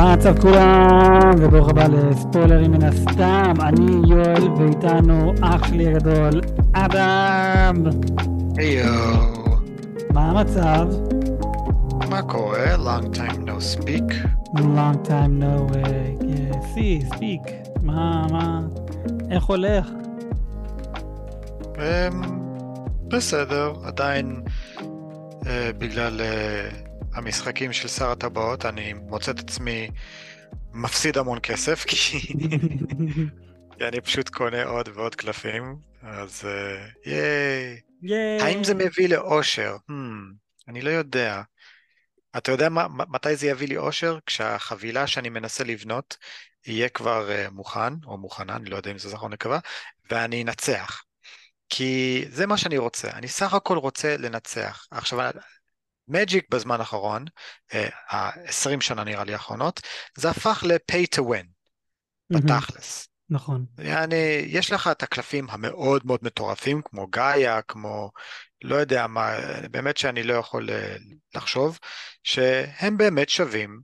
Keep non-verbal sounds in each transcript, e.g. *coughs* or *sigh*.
מה המצב כולם, וברוך הבא לספוילרים מן הסתם, אני יואל, ואיתנו אח שלי הגדול, אדם. היו, מה המצב? מה קורה? long time no speak. long time no uh, yeah, see, speak. מה, מה, איך הולך? אמ, בסדר, עדיין אה, בגלל אה, המשחקים של שר הטבעות אני מוצא את עצמי מפסיד המון כסף, *laughs* כי אני פשוט קונה עוד ועוד קלפים, אז אה, ייי. ייי. האם זה מביא לאושר? Hmm, אני לא יודע. אתה יודע מה, מתי זה יביא לי אושר? כשהחבילה שאני מנסה לבנות יהיה כבר uh, מוכן, או מוכנה, אני לא יודע אם זה זכרון נקבה, ואני אנצח. כי זה מה שאני רוצה, אני סך הכל רוצה לנצח. עכשיו, מג'יק בזמן האחרון, ה-20 uh, שנה נראה לי האחרונות, זה הפך ל-pay to win, בתכלס. נכון. יעני, יש לך את הקלפים המאוד מאוד מטורפים, כמו גאיה, כמו לא יודע מה, באמת שאני לא יכול אה, לחשוב, שהם באמת שווים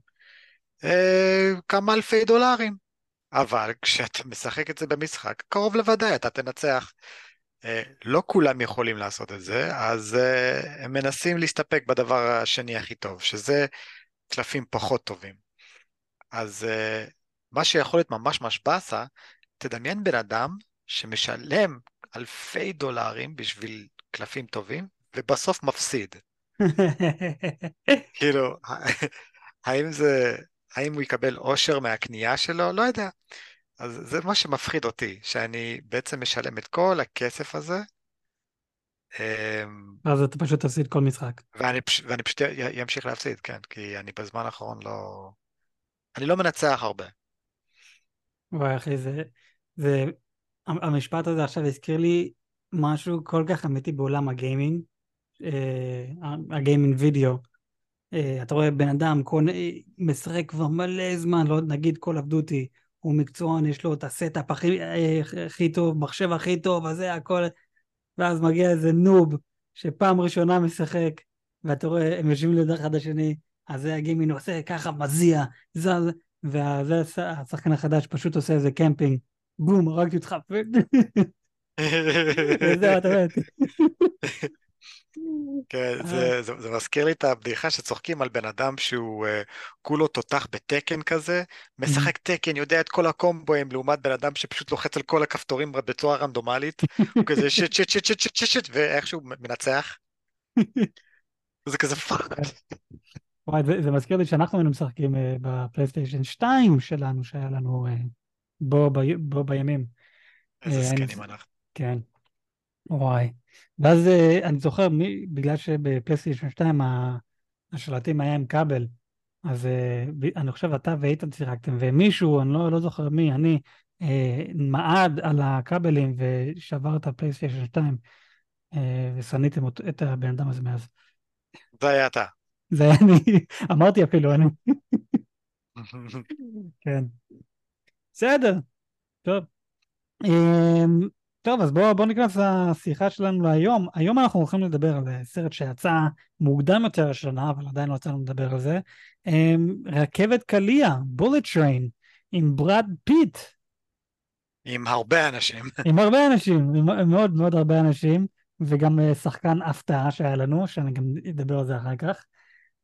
אה, כמה אלפי דולרים. אבל כשאתה משחק את זה במשחק, קרוב לוודאי אתה תנצח. אה, לא כולם יכולים לעשות את זה, אז אה, הם מנסים להסתפק בדבר השני הכי טוב, שזה קלפים פחות טובים. אז אה, מה שיכול להיות ממש ממש באסה, תדמיין בן אדם שמשלם אלפי דולרים בשביל קלפים טובים, ובסוף מפסיד. *laughs* כאילו, האם זה, האם הוא יקבל אושר מהקנייה שלו? לא יודע. אז זה מה שמפחיד אותי, שאני בעצם משלם את כל הכסף הזה. אמ, אז אתה פשוט תפסיד כל משחק. ואני, ואני פשוט אמשיך להפסיד, כן, כי אני בזמן האחרון לא... אני לא מנצח הרבה. וואי אחי, זה, זה, המשפט הזה עכשיו הזכיר לי משהו כל כך אמיתי בעולם הגיימינג, אה, הגיימינג וידאו. אה, אתה רואה בן אדם קונה, משחק כבר מלא זמן, לא נגיד Call of Duty, הוא מקצוען, יש לו את ה setup הכי, אה, הכי טוב, מחשב הכי טוב, אז זה הכל, ואז מגיע איזה noob שפעם ראשונה משחק, ואתה רואה, הם יושבים ליד אחד השני, אז זה הגיימינג עושה ככה, מזיע, זז, וזה השחקן החדש פשוט עושה איזה camping, בום, הרגתי אותך, *laughs* וזהו, אתה מת. כן, זה, זה, זה מזכיר לי את הבדיחה שצוחקים על בן אדם שהוא uh, כולו תותח ב Tekken כזה, משחק Tekken, יודע את כל הקומבואים, לעומת בן אדם שפשוט לוחץ על כל הכפתורים בצורה רנדומלית, הוא כזה *laughs* shit shit shit shit shit shit shit, ואיכשהו מנצח. *laughs* זה כזה fuck. וואי, זה, זה מזכיר לי שאנחנו היינו משחקים uh, בפלייסטיישן 2 שלנו, שהיה לנו uh, בו, ב, בו בימים. איזה זקנים אנחנו. כן. וואי. ואז uh, אני זוכר, מי, בגלל שבפלייסטיישן 2 השלטים היה עם כבל, אז uh, אני חושב אתה ואיתן שיחקתם, ומישהו, אני לא, לא זוכר מי, אני, uh, מעד על הכבלים ושבר את הפלייסטיישן 2, uh, ושנאתם את הבן אדם הזה מאז. זה היה אתה. זה היה אני, *laughs* אמרתי אפילו אני. *laughs* כן. בסדר, טוב. אמ, טוב, אז בואו בוא ניכנס לשיחה שלנו להיום. היום אנחנו הולכים לדבר על סרט שיצא מוקדם יותר השנה, אבל עדיין לא יצאנו לדבר על זה. אמ, רכבת קליע, Bullet Train, עם ברד פיט. עם הרבה אנשים. *laughs* עם הרבה אנשים, עם מאוד מאוד הרבה אנשים, וגם אה, שחקן הפתעה שהיה לנו, שאני גם אדבר על זה אחר כך.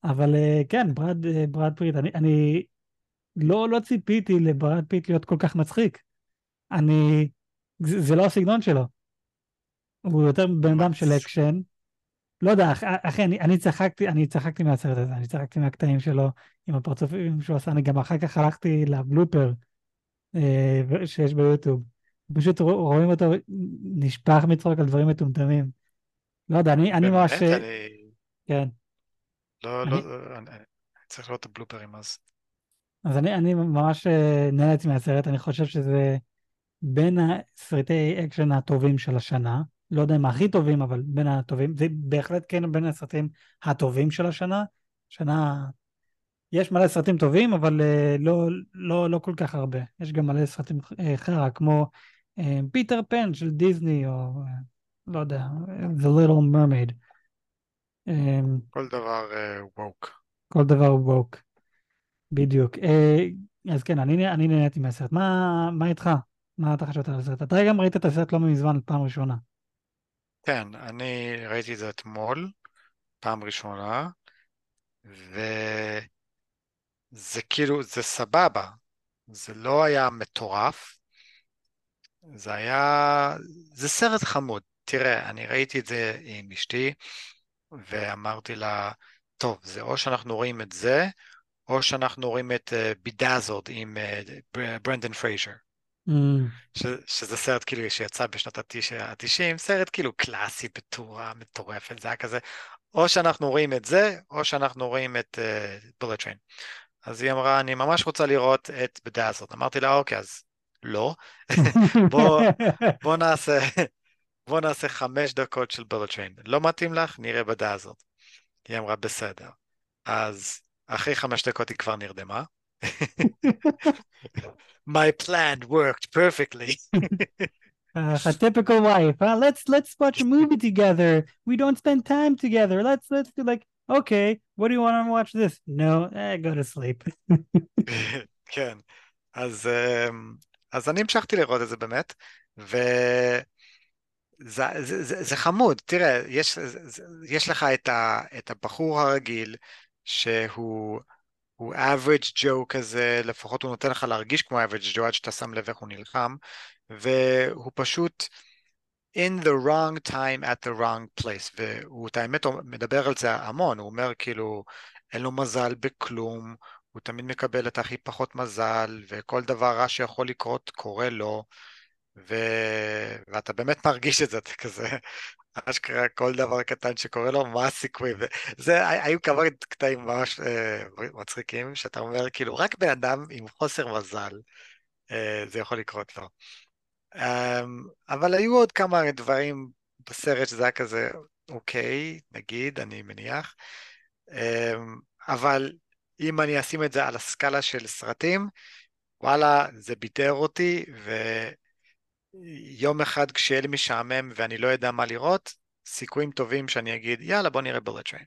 אבל אה, כן, ברד, אה, ברד פיט, אני, אני לא, לא ציפיתי לברד פיט להיות כל כך מצחיק. אני... זה, זה לא הסגנון שלו. הוא יותר בן אדם של אקשן. לא יודע, אחי, אני, אני צחקתי, אני צחקתי מהסרט הזה, אני צחקתי מהקטעים שלו עם הפרצופים שהוא עשה, אני גם אחר כך הלכתי ל blooper אה, שיש ביוטיוב. פשוט רואים אותו נשפך מצחוק על דברים מטומטמים. לא יודע, אני, אני ממש... אני... כן. לא, לא, אני צריך לראות את הבלופרים אז. אז אני, אני ממש אה, נהניתי מהסרט, אני חושב שזה בין הסרטי אקשן הטובים של השנה, לא יודע אם הכי טובים, אבל בין הטובים, זה בהחלט כן בין הסרטים הטובים של השנה. שנה, יש מלא סרטים טובים, אבל אה, לא, לא, לא כל כך הרבה. יש גם מלא סרטים אה, חרא, כמו פיטר uh, פן של דיסני, או uh, לא יודע, The Little Mermaid. Um, כל דבר ווק. Uh, כל דבר ווק. בדיוק. אה, אז כן, אני, אני נהניתי מהסרט. מה, מה איתך? מה אתה חשבת על הסרט? אתה גם ראית את הסרט לא מזמן, פעם ראשונה. כן, אני ראיתי את זה אתמול, פעם ראשונה, וזה כאילו, זה סבבה. זה לא היה מטורף, זה היה... זה סרט חמוד. תראה, אני ראיתי את זה עם אשתי, ואמרתי לה, טוב, זה או שאנחנו רואים את זה, או שאנחנו רואים את Bedazzled אה, עם אה, ברנדן פרייזר. אממ. שזה סרט כאילו שיצא בשנות ה-90, סרט כאילו קלאסי בטורה מטורפת, זה היה כזה, או שאנחנו רואים את זה, או שאנחנו רואים את Bullet אה, Train. אז היא אמרה, אני ממש רוצה לראות את Bedazzled. אמרתי לה, אוקיי, אז לא. *laughs* בוא, *laughs* בוא נעשה, בוא נעשה חמש דקות של Bullet Train. לא מתאים לך? נראה Bedazzled. היא אמרה, בסדר. אז אחרי חמש דקות היא כבר נרדמה. *laughs* My plan worked perfectly. *laughs* uh, a typical wife. Huh? Let's let's watch a movie together. We don't spend time together. Let's let's do like okay. What do you want to watch this? No, eh, go to sleep. *laughs* כן, אז אז אני המשכתי לראות את זה באמת, וזה זה, זה, זה חמוד. תראה, יש, יש לך את, ה, את הבחור הרגיל שהוא הוא average Joe כזה, לפחות הוא נותן לך להרגיש כמו average Joe עד שאתה שם לב איך הוא נלחם, והוא פשוט in the wrong time at the wrong place, והוא את האמת מדבר על זה המון, הוא אומר כאילו אין לו מזל בכלום, הוא תמיד מקבל את הכי פחות מזל, וכל דבר רע שיכול לקרות קורה לו, ו... ואתה באמת מרגיש את זה, אתה כזה, אשכרה כל דבר קטן שקורה לו, מה הסיכוי? וזה, היו כמה קטעים ממש אה, מצחיקים, שאתה אומר, כאילו, רק בן אדם עם חוסר מזל, אה, זה יכול לקרות לו. אה, אבל היו עוד כמה דברים בסרט שזה היה כזה, אוקיי, נגיד, אני מניח, אה, אבל אם אני אשים את זה על הסקאלה של סרטים, וואלה, זה ביטר אותי, ו... יום אחד כשיהיה לי משעמם ואני לא יודע מה לראות, סיכויים טובים שאני אגיד, יאללה, בוא נראה בולט טריין.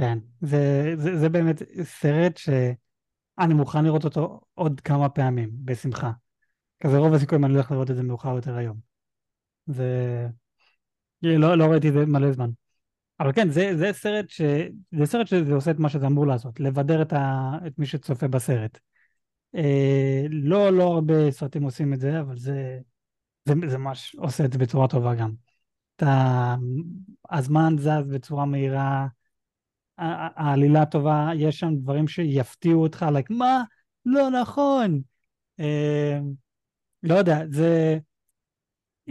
כן, זה, זה, זה באמת סרט שאני מוכן לראות אותו עוד כמה פעמים, בשמחה. כזה רוב הסיכויים אני הולך לראות את זה מאוחר יותר היום. זה... לא, לא ראיתי את זה מלא זמן. אבל כן, זה, זה סרט ש... זה סרט שזה עושה את מה שזה אמור לעשות, לבדר את, ה... את מי שצופה בסרט. אה, לא, לא הרבה סרטים עושים את זה, אבל זה, זה, זה ממש עושה את זה בצורה טובה גם. אתה, הזמן זז בצורה מהירה, העלילה טובה, יש שם דברים שיפתיעו אותך, like, מה? לא נכון. אה, לא יודע, זה,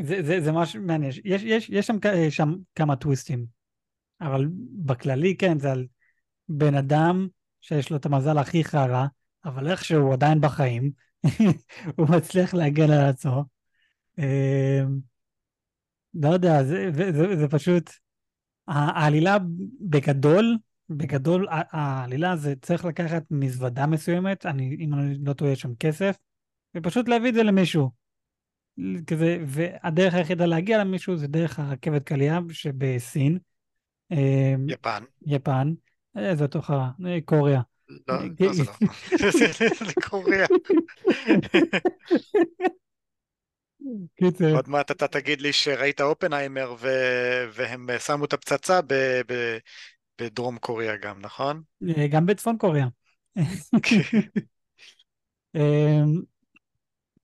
זה, זה, זה משהו מעניין. יש, יש, יש שם, שם כמה טוויסטים, אבל בכללי, כן, זה על בן אדם שיש לו את המזל הכי חרא, אבל איכשהו הוא עדיין בחיים, *laughs* הוא מצליח להגן על עצמו. אמ, לא יודע, זה, זה, זה, זה פשוט, העלילה בגדול, בגדול, העלילה זה צריך לקחת מזוודה מסוימת, אני, אם אני לא טועה, שם כסף, ופשוט להביא את זה למישהו. כזה, והדרך היחידה להגיע למישהו זה דרך הרכבת קלייה שבסין. אמ, יפן. יפן. אה, זה תוך קוריאה. לא, לא זה לא. *laughs* זה קוריאה. *laughs* קיצר. עוד מעט אתה תגיד לי שראית אופנהיימר ו... והם שמו את הפצצה ב... ב... בדרום קוריאה גם, נכון? אה, גם בצפון קוריאה. *laughs* אמ,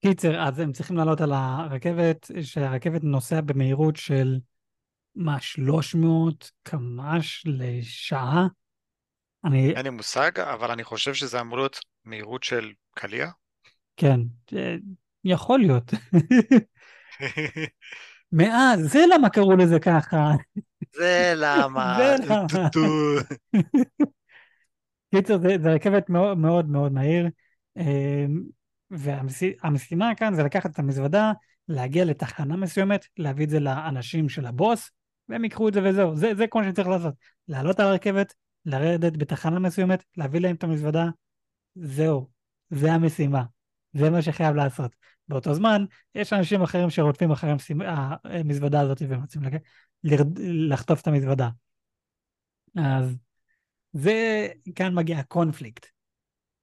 קיצר, אז הם צריכים לעלות על הרכבת, שהרכבת נוסע במהירות של מה, 300 קמ"ש לשעה? אני... אין לי מושג, אבל אני חושב שזה אמור להיות מהירות של קליע. כן, יכול להיות. *laughs* מאז, זה למה קראו לזה ככה. זה למה. *laughs* זה למה. קיצר, זה, רכבת מאוד מאוד מאוד מהיר, אמ, והמשימה כאן זה לקחת את המזוודה, להגיע לתחנה מסוימת, להביא את זה לאנשים של הבוס, והם ייקחו את זה וזהו. זה, זה כל מה שצריך לעשות. לעלות על הרכבת, לרדת בתחנה מסוימת, להביא להם את המזוודה, זהו. זה המשימה. זה מה שחייב לעשות. באותו זמן, יש אנשים אחרים שרודפים אחרי המזוודה הזאת ורוצים לחטוף את המזוודה. אז זה, כאן מגיע הקונפליקט.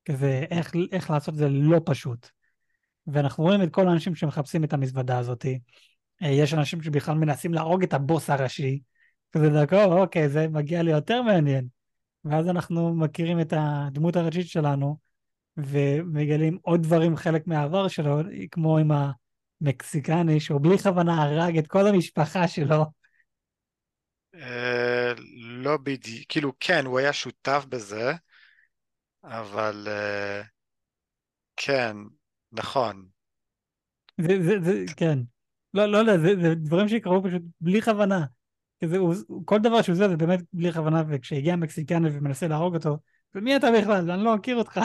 כזה איך, איך לעשות את זה לא פשוט. ואנחנו רואים את כל האנשים שמחפשים את המזוודה הזאת. אה, יש אנשים שבכלל מנסים להרוג את הבוס הראשי, כזה דרכו, אוקיי, זה מגיע לי יותר מעניין. ואז אנחנו מכירים את הדמות הראשית שלנו, ומגלים עוד דברים, חלק מהעבר שלו, כמו עם המקסיקני, שהוא בלי כוונה הרג את כל המשפחה שלו. אה, לא בדיוק, כאילו כן, הוא היה שותף בזה, אבל אה, כן, נכון. זה, זה, זה, כן. לא, לא יודע, זה, זה דברים שקרו פשוט בלי כוונה. כזה, הוא, כל דבר שהוא עושה זה באמת בלי כוונה, וכשהגיע המקסיקני ומנסה להרוג אותו, ומי אתה בכלל? אני לא מכיר אותך.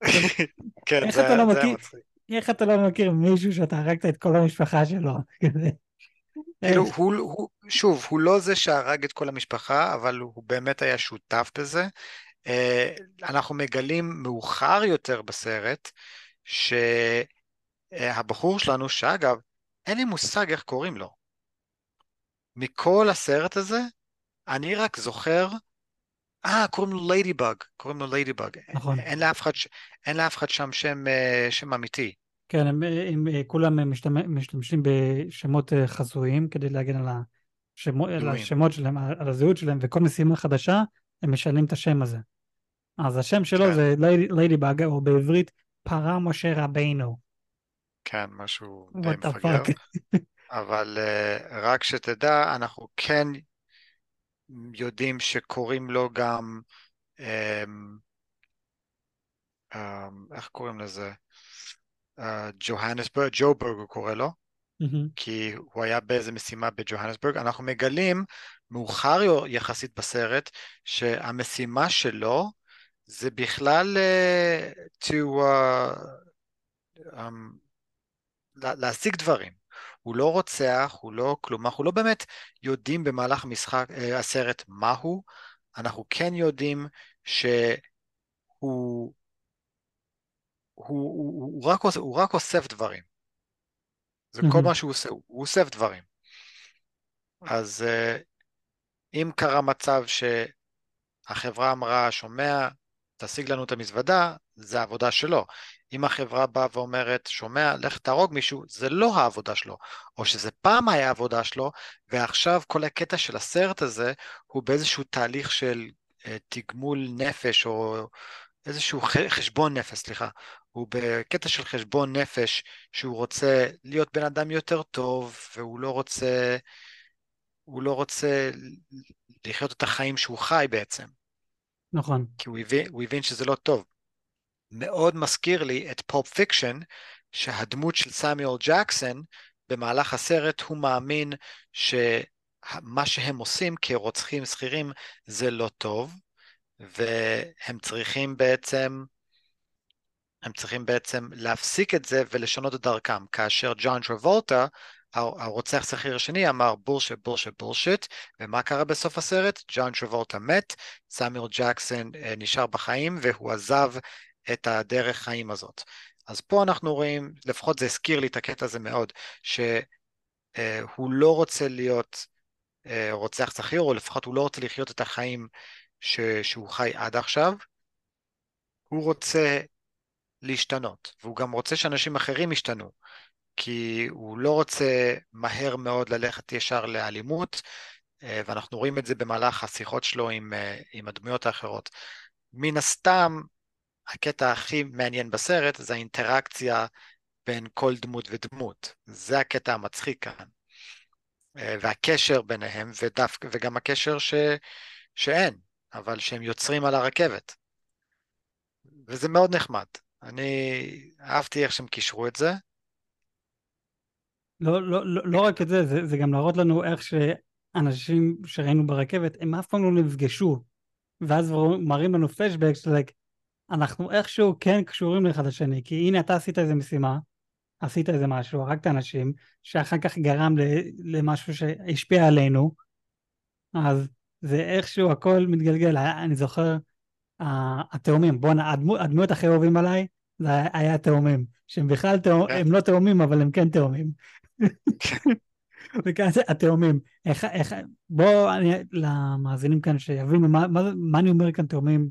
*laughs* כן, זה, לא זה מצחיק. איך אתה לא מכיר מישהו שאתה הרגת את כל המשפחה שלו? *laughs* כאילו, הוא, הוא, שוב, הוא לא זה שהרג את כל המשפחה, אבל הוא באמת היה שותף בזה. אה, אנחנו מגלים מאוחר יותר בסרט, שהבחור שלנו, שאגב, אין לי מושג איך קוראים לו. מכל הסרט הזה, אני רק זוכר, אה, קוראים לו ליידי באג, קוראים לו ליידי באג. נכון. אין לאף אחד, אין לאף אחד שם שם, אה, שם אמיתי. כן, הם, הם, הם כולם משתמשים בשמות אה, חזויים כדי להגן על השמות, על השמות שלהם, על הזהות שלהם, וכל משימה חדשה, הם משנים את השם הזה. אז השם שלו כן. זה ליידי באג, או בעברית פרה משה רבינו. כן, משהו די מפגר. אבל uh, רק שתדע, אנחנו כן יודעים שקוראים לו גם, um, um, איך קוראים לזה? ג'והנסבורג, uh, ג'וברג הוא קורא לו, mm-hmm. כי הוא היה באיזה משימה בג'והנסבורג. אנחנו מגלים מאוחר יחסית בסרט שהמשימה שלו זה בכלל uh, to, uh, um, להשיג דברים. הוא לא רוצח, הוא לא כלום, אנחנו לא באמת יודעים במהלך המשחק, uh, הסרט מהו, אנחנו כן יודעים שהוא הוא, הוא, הוא, רק, הוא רק אוסף דברים. זה mm-hmm. כל מה שהוא עושה, הוא אוסף דברים. אז uh, אם קרה מצב שהחברה אמרה, שומע, תשיג לנו את המזוודה, זה העבודה שלו. אם החברה באה ואומרת, שומע, לך תהרוג מישהו, זה לא העבודה שלו. או שזה פעם היה העבודה שלו, ועכשיו כל הקטע של הסרט הזה הוא באיזשהו תהליך של אה, תגמול נפש, או איזשהו חשבון נפש, סליחה. הוא בקטע של חשבון נפש, שהוא רוצה להיות בן אדם יותר טוב, והוא לא רוצה, הוא לא רוצה לחיות את החיים שהוא חי בעצם. נכון. כי הוא הבין, הוא הבין שזה לא טוב. מאוד מזכיר לי את Pulp Fiction, שהדמות של סמואל ג'קסון, במהלך הסרט הוא מאמין שמה שהם עושים כרוצחים שכירים זה לא טוב, והם צריכים בעצם, הם צריכים בעצם להפסיק את זה ולשנות את דרכם, כאשר ג'ון טרבולטה הרוצח שכיר השני אמר bullshit, bullshit, bullshit, ומה קרה בסוף הסרט? ג'ון טרבולטה מת, סמואל ג'קסון אה, נשאר בחיים והוא עזב את הדרך חיים הזאת. אז פה אנחנו רואים, לפחות זה הזכיר לי את הקטע הזה מאוד, שהוא אה, לא רוצה להיות אה, רוצח שכיר, או לפחות הוא לא רוצה לחיות את החיים ש, שהוא חי עד עכשיו, הוא רוצה להשתנות, והוא גם רוצה שאנשים אחרים ישתנו. כי הוא לא רוצה מהר מאוד ללכת ישר לאלימות, אה, ואנחנו רואים את זה במהלך השיחות שלו עם, עם הדמויות האחרות. מן הסתם, הקטע הכי מעניין בסרט זה האינטראקציה בין כל דמות ודמות. זה הקטע המצחיק כאן. אה, והקשר ביניהם, ודווק, וגם הקשר ש, שאין, אבל שהם יוצרים על הרכבת. וזה מאוד נחמד. אני אהבתי איך שהם קישרו את זה. לא, לא, לא, לא רק את זה, זה, זה גם להראות לנו איך שאנשים שראינו ברכבת, הם אף פעם לא נפגשו. ואז מראים לנו פלשבק של like, אנחנו איכשהו כן קשורים לאחד לשני, כי הנה אתה עשית איזה משימה, עשית איזה משהו, הרגת אנשים, שאחר כך גרם למשהו שהשפיע עלינו, אז זה איכשהו הכל מתגלגל. אני זוכר, התאומים, בואנה, הדמויות הכי אוהבים עליי, זה היה התאומים, שהם בכלל תאומים, כן. הם לא תאומים, אבל הם כן תאומים. *laughs* וכזה, התאומים. איך, איך, בואו, למאזינים כאן שיבינו מה, מה, מה אני אומר כאן תאומים,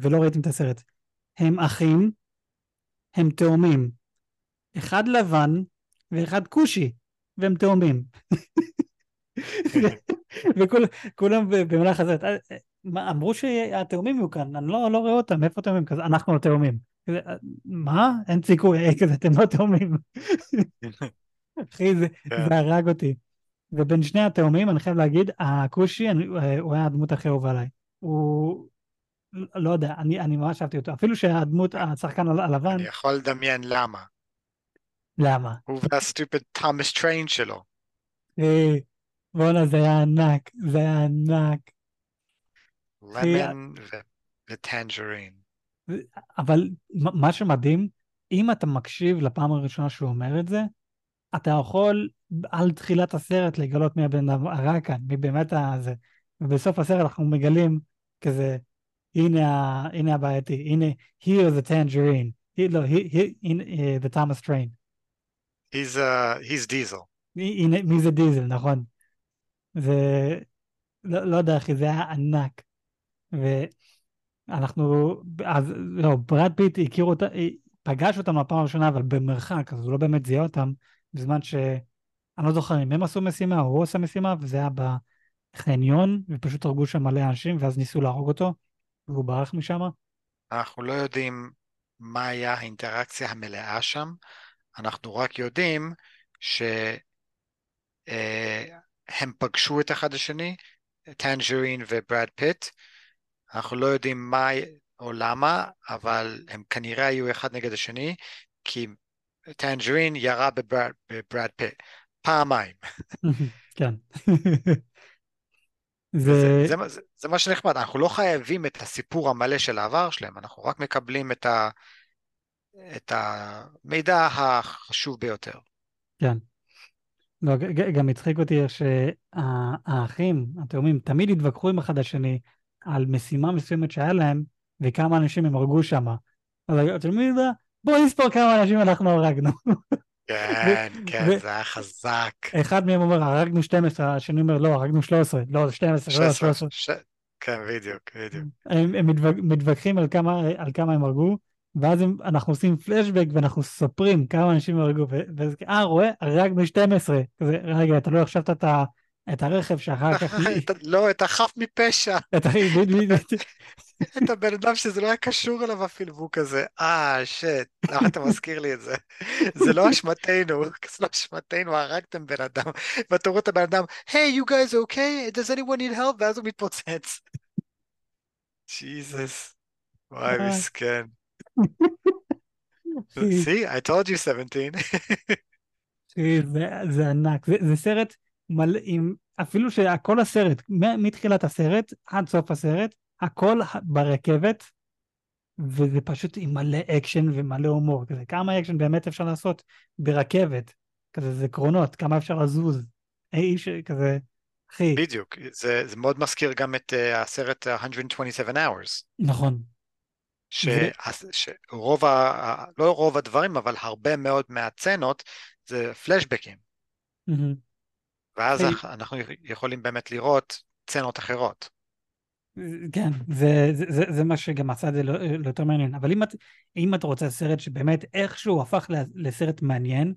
ולא ראיתם את הסרט. הם אחים, הם תאומים. אחד לבן ואחד כושי, והם תאומים. *laughs* וכולם במהלך הזה, אמרו שהתאומים יהיו כאן, אני לא, לא רואה אותם, איפה תאומים? כזה, אנחנו התאומים. מה? אין סיכוי, כזה, אתם לא תאומים. *laughs* אחי, זה, כן. זה הרג אותי. ובין שני התאומים, אני חייב להגיד, הכושי, הוא היה הדמות הכי אהובה עליי. הוא, לא יודע, אני, אני ממש אהבתי אותו. אפילו שהדמות, השחקן הלבן... אני יכול לדמיין למה. למה? הוא וה stupid Thomas train שלו. אה, בואנה, זה היה ענק, זה היה ענק. Lemon ו Tangerine. אבל מה שמדהים, אם אתה מקשיב לפעם הראשונה שהוא אומר את זה, אתה יכול על תחילת הסרט לגלות מי הבן אדם הרע כאן, מי באמת הזה. ובסוף הסרט אנחנו מגלים כזה, הנה, הנה הבעייתי, הנה, he is a Tangerine, he, לא, he, he, in, uh, the Thomas train. He's, uh, he's diesel. הנה, מי זה diesel, נכון. זה, לא, לא יודע אחי, זה היה ענק. ואנחנו, אז לא, ברד פיט הכיר אותה, פגש אותם בפעם הראשונה, אבל במרחק, אז הוא לא באמת זיהה אותם, בזמן ש... אני לא זוכר אם הם עשו משימה או הוא עשה משימה, וזה היה בחניון, ופשוט הרגו שם מלא אנשים, ואז ניסו להרוג אותו, והוא ברח משם. אנחנו לא יודעים מה היה האינטראקציה המלאה שם, אנחנו רק יודעים שהם אה, פגשו את אחד השני, Tangerine וברד פיט, אנחנו לא יודעים מה או למה, אבל הם כנראה היו אחד נגד השני, כי Tangerine ירה בברד, בברד פיט פעמיים. *laughs* כן. *laughs* זה... זה, זה, זה מה שנחמד, אנחנו לא חייבים את הסיפור המלא של העבר שלהם, אנחנו רק מקבלים את, ה, את המידע החשוב ביותר. כן. לא, גם הצחיק אותי שהאחים, התאומים, תמיד התווכחו עם אחד השני על משימה מסוימת שהיה להם, וכמה אנשים הם הרגו שם. אז התלמיד, בוא נספור כמה אנשים אנחנו הרגנו. *laughs* כן, כן, זה היה חזק. אחד מהם אומר, הרגנו 12, השני אומר, לא, הרגנו 13, לא, 12, לא, 13. כן, בדיוק, בדיוק. הם, מתווכחים על כמה, הם הרגו, ואז אנחנו עושים פלשבק ואנחנו סופרים כמה אנשים הרגו, וזה, אה, רואה, הרגנו 12. כזה, רגע, אתה לא החשבת את, ה, את הרכב שאחר כך... לא, את החף מפשע. את הבן אדם שזה לא היה קשור אליו אפילו, והוא כזה, אה, שט, למה אתה מזכיר לי את זה? זה לא אשמתנו, *laughs* זה לא אשמתנו, הרגתם בן אדם. ואתה רואה את הבן אדם, היי, you guys okay? Does anyone need help? ואז הוא מתפוצץ. ג'יזוס. וואי, מסכן. *laughs* See, I told you 17. זה ענק, זה סרט מלא עם, אפילו שכל הסרט, מתחילת הסרט עד סוף הסרט, הכל ברכבת, וזה פשוט עם מלא אקשן ומלא הומור. כזה, כמה אקשן באמת אפשר לעשות ברכבת? כזה, זה קרונות, כמה אפשר לזוז. איש כזה, אחי. בדיוק, זה, זה מאוד מזכיר גם את אה, הסרט 127 hours. נכון. ש, ו... שרוב, ה, לא רוב הדברים, אבל הרבה מאוד מהצנות זה פלשבקים. Mm-hmm. ואז hey. אנחנו יכולים באמת לראות צנות אחרות. כן, זה, זה, זה, זה מה שגם עשה את זה לא, לא יותר מעניין. אבל אם את, אם את רוצה סרט שבאמת איכשהו הפך לסרט מעניין,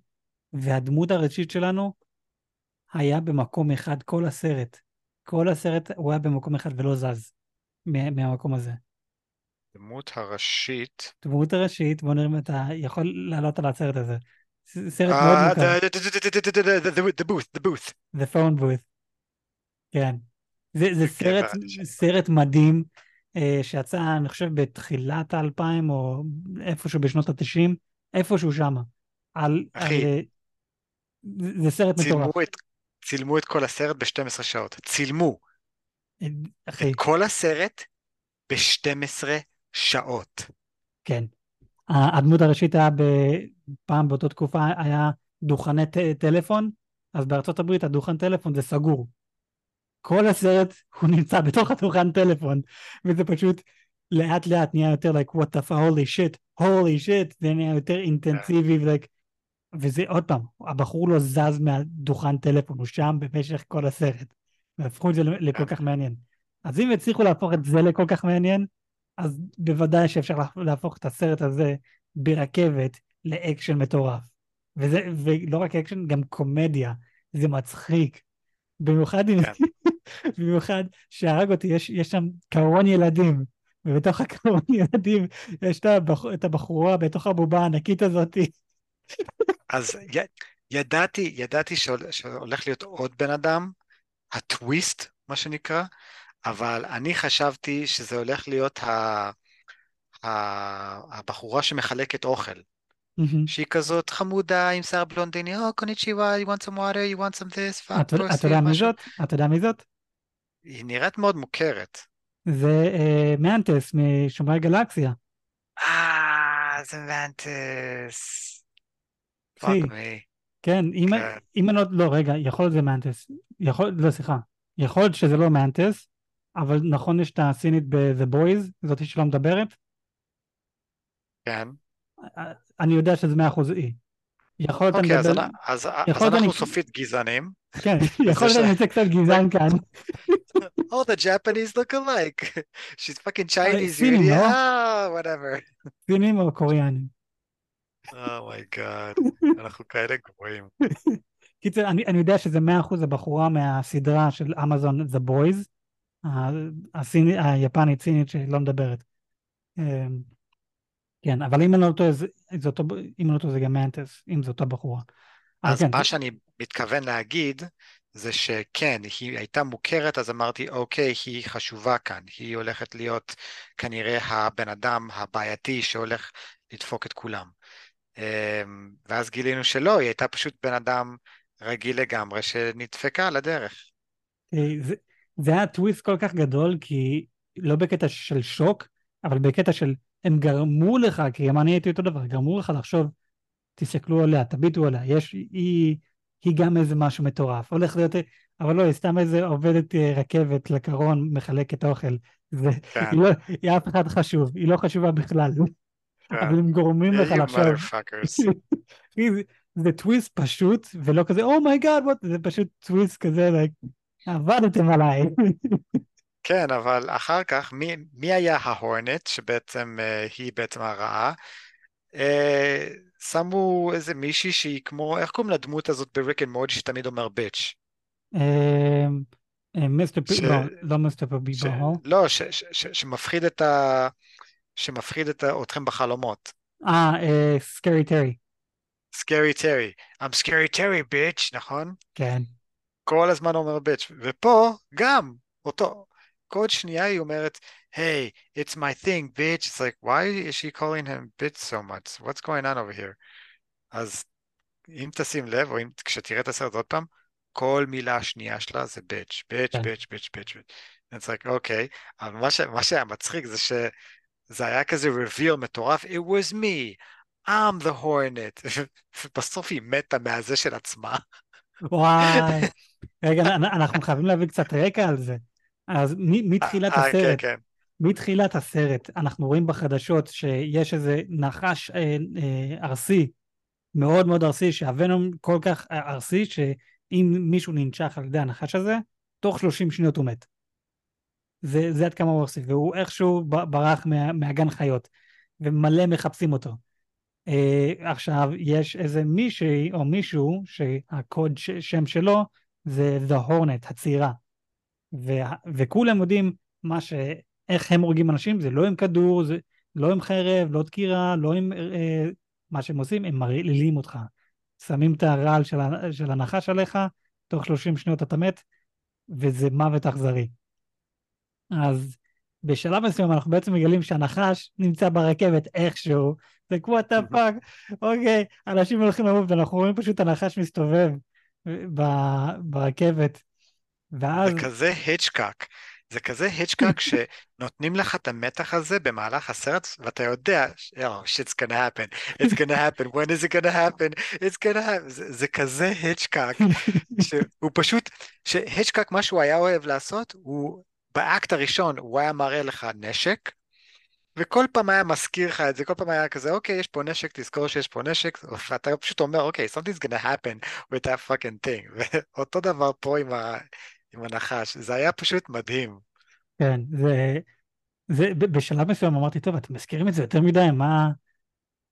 והדמות הראשית שלנו היה במקום אחד כל הסרט. כל הסרט הוא היה במקום אחד ולא זז מה, מהמקום הזה. דמות הראשית. דמות הראשית, בוא נראה אם אתה יכול לעלות על הסרט הזה. סרט מאוד מוכר. The booth, the booth. The phone booth. כן. זה, זה סרט, סרט מדהים, אה, שיצא, אני חושב, בתחילת האלפיים, או איפשהו בשנות התשעים, איפשהו שמה. על, אחי, על, זה סרט מטורף. צילמו את כל הסרט ב-12 שעות. צילמו. אחי. את כל הסרט ב-12 שעות. כן. הדמות הראשית היה פעם באותה תקופה היה דוכני טלפון, אז בארצות הברית הדוכן טלפון זה סגור. כל הסרט הוא נמצא בתוך הדוכן טלפון, וזה פשוט לאט לאט נהיה יותר like what the fuck, holy shit, holy shit, זה נהיה יותר אינטנסיבי, like, וזה עוד פעם, הבחור לא זז מהדוכן טלפון, הוא שם במשך כל הסרט, והפכו את זה לכל כך מעניין. אז אם הצליחו להפוך את זה לכל כך מעניין, אז בוודאי שאפשר להפוך את הסרט הזה ברכבת לאקשן מטורף. וזה, ולא רק אקשן, גם קומדיה. זה מצחיק. במיוחד, כן. במיוחד שהרג אותי, יש, יש שם קרון ילדים, ובתוך הקרון *laughs* ילדים יש את, הבח, את הבחורה בתוך הבובה הענקית הזאת. אז י, ידעתי, ידעתי שהולך להיות עוד בן אדם, הטוויסט, מה שנקרא, אבל אני חשבתי שזה הולך להיות ה... ה... הבחורה שמחלקת אוכל. Mm-hmm. שהיא כזאת חמודה עם שיער בלונדיני, או קוניצ'יווה, you want some water, you want some this, אתה יודע מי זאת? אתה יודע מי זאת? היא נראית מאוד מוכרת. זה uh, מנטס משומרי גלקסיה. אה, זה מנטס. פאק מי. כן, אם, כן. אם אני לא, לא, רגע, יכול להיות זה Mantis. יכול, לא, סליחה. יכול להיות שזה לא Mantis, אבל נכון יש את הסינית ב-The Boys, זאתי שלא מדברת? כן. אני יודע שזה מאה אחוז אי. יכול להיות אוקיי, אז, אז, אז אנחנו אני... סופית גזענים. כן, *laughs* יכול להיות שאני אצא קצת גזען *laughs* כאן. Oh, the Japanese look alike. She's fucking Chinese. סינים, לא? Ah, whatever. סינים או קוריאנים? oh my god, *laughs* אנחנו כאלה גרועים. קיצר, אני, אני יודע שזה מאה אחוז הבחורה מהסדרה של אמזון The Boys, הסיני, היפנית סינית שלא מדברת. כן, אבל אם אני לא טועה, זה, זה אותו, אם לא טועה זה גם Mantis, אם זה אותה בחורה. אז כן, מה. שאני מתכוון להגיד, זה שכן, היא הייתה מוכרת, אז אמרתי, אוקיי, היא חשובה כאן, היא הולכת להיות כנראה הבן אדם הבעייתי שהולך לדפוק את כולם. אמ, ואז גילינו שלא, היא הייתה פשוט בן אדם רגיל לגמרי שנדפקה על הדרך. זה, זה היה טוויסט כל כך גדול, כי לא בקטע של שוק, אבל בקטע של הם גרמו לך, כי גם אני הייתי אותו דבר, גרמו לך לחשוב, תסתכלו עליה, תביטו עליה, יש, היא, היא גם איזה משהו מטורף, הולך להיות, אבל לא, היא סתם איזה עובדת אה, רכבת לקרון, מחלקת אוכל, זה, כן. היא, לא, היא אף אחד חשוב, היא לא חשובה בכלל, כן. אבל הם גורמים לך לחשוב. זה, *laughs* זה טוויסט פשוט, ולא כזה, oh my god, oh זה פשוט טוויסט כזה, like, עבדתם עליי. *laughs* כן, אבל אחר כך, מי, מי היה ה Hornet, שבעצם uh, היא בעצם הרעה? Uh, שמו איזה מישהי שהיא כמו, איך קוראים לדמות הזאת ב Rick and Morty שתמיד אומר bitch? Mister פיבר, לא Mister פיבר. לא, שמפחיד את ה... שמפחיד את אתכם בחלומות. אה, סקרי טרי. סקרי טרי. I'm scary טרי, ביץ', נכון? כן. כל הזמן אומר bitch, ופה גם אותו, כל שנייה היא אומרת, hey, it's my thing, bitch. It's like, why is she calling him bitch so much? What's going on over here? אז אם תשים לב, או אם כשתראה את הסרט עוד פעם, כל מילה השנייה שלה זה ביץ', ביץ', ביץ', ביץ', ביץ'. it's like, אוקיי, okay. אבל מה, ש, מה שהיה מצחיק זה שזה היה כזה reveal מטורף, it was me, I'm the hornet. *laughs* ובסוף היא מתה מהזה של עצמה. וואי, רגע, אנחנו חייבים להביא קצת רקע על זה. אז מתחילת אה, כן, הסרט, כן. מתחילת הסרט, אנחנו רואים בחדשות שיש איזה נחש אה, אה, ארסי, מאוד מאוד ארסי, שהוונום כל כך ארסי, שאם מישהו ננשך על ידי הנחש הזה, תוך 30 שניות הוא מת. זה, זה עד כמה הוא ארסי, והוא איכשהו ברח מה, מהגן חיות, ומלא מחפשים אותו. אה, עכשיו, יש איזה מישהי או מישהו שהקוד ש, שם שלו זה The Hornet, הצעירה. ו, וכולם יודעים מה ש... איך הם הורגים אנשים, זה לא עם כדור, זה לא עם חרב, לא דקירה, לא עם... אה, מה שהם עושים, הם מרעילים אותך. שמים את הרעל של, של הנחש עליך, תוך 30 שניות אתה מת, וזה מוות אכזרי. אז בשלב מסוים אנחנו בעצם מגלים שהנחש נמצא ברכבת איכשהו, זה כמו אתה fuck, אוקיי, אנשים הולכים למות ואנחנו רואים פשוט הנחש מסתובב ברכבת, ואז... זה כזה היצ'קאק. זה כזה היצ'קאק שנותנים לך את המתח הזה במהלך הסרט, ואתה יודע, oh, shit's gonna happen, it's gonna happen, when is it gonna happen, it's gonna happen, זה, זה כזה היצ'קאק, שהוא פשוט, שהיצ'קאק, מה שהוא היה אוהב לעשות, הוא באקט הראשון, הוא היה מראה לך נשק, וכל פעם היה מזכיר לך את זה, כל פעם היה כזה, אוקיי, יש פה נשק, תזכור שיש פה נשק, ואתה פשוט אומר, אוקיי, something's gonna happen with that fucking thing. *laughs* ואותו דבר פה עם, ה, עם הנחש, זה היה פשוט מדהים. כן, זה... זה, בשלב מסוים אמרתי, טוב, אתם מזכירים את זה יותר מדי, מה,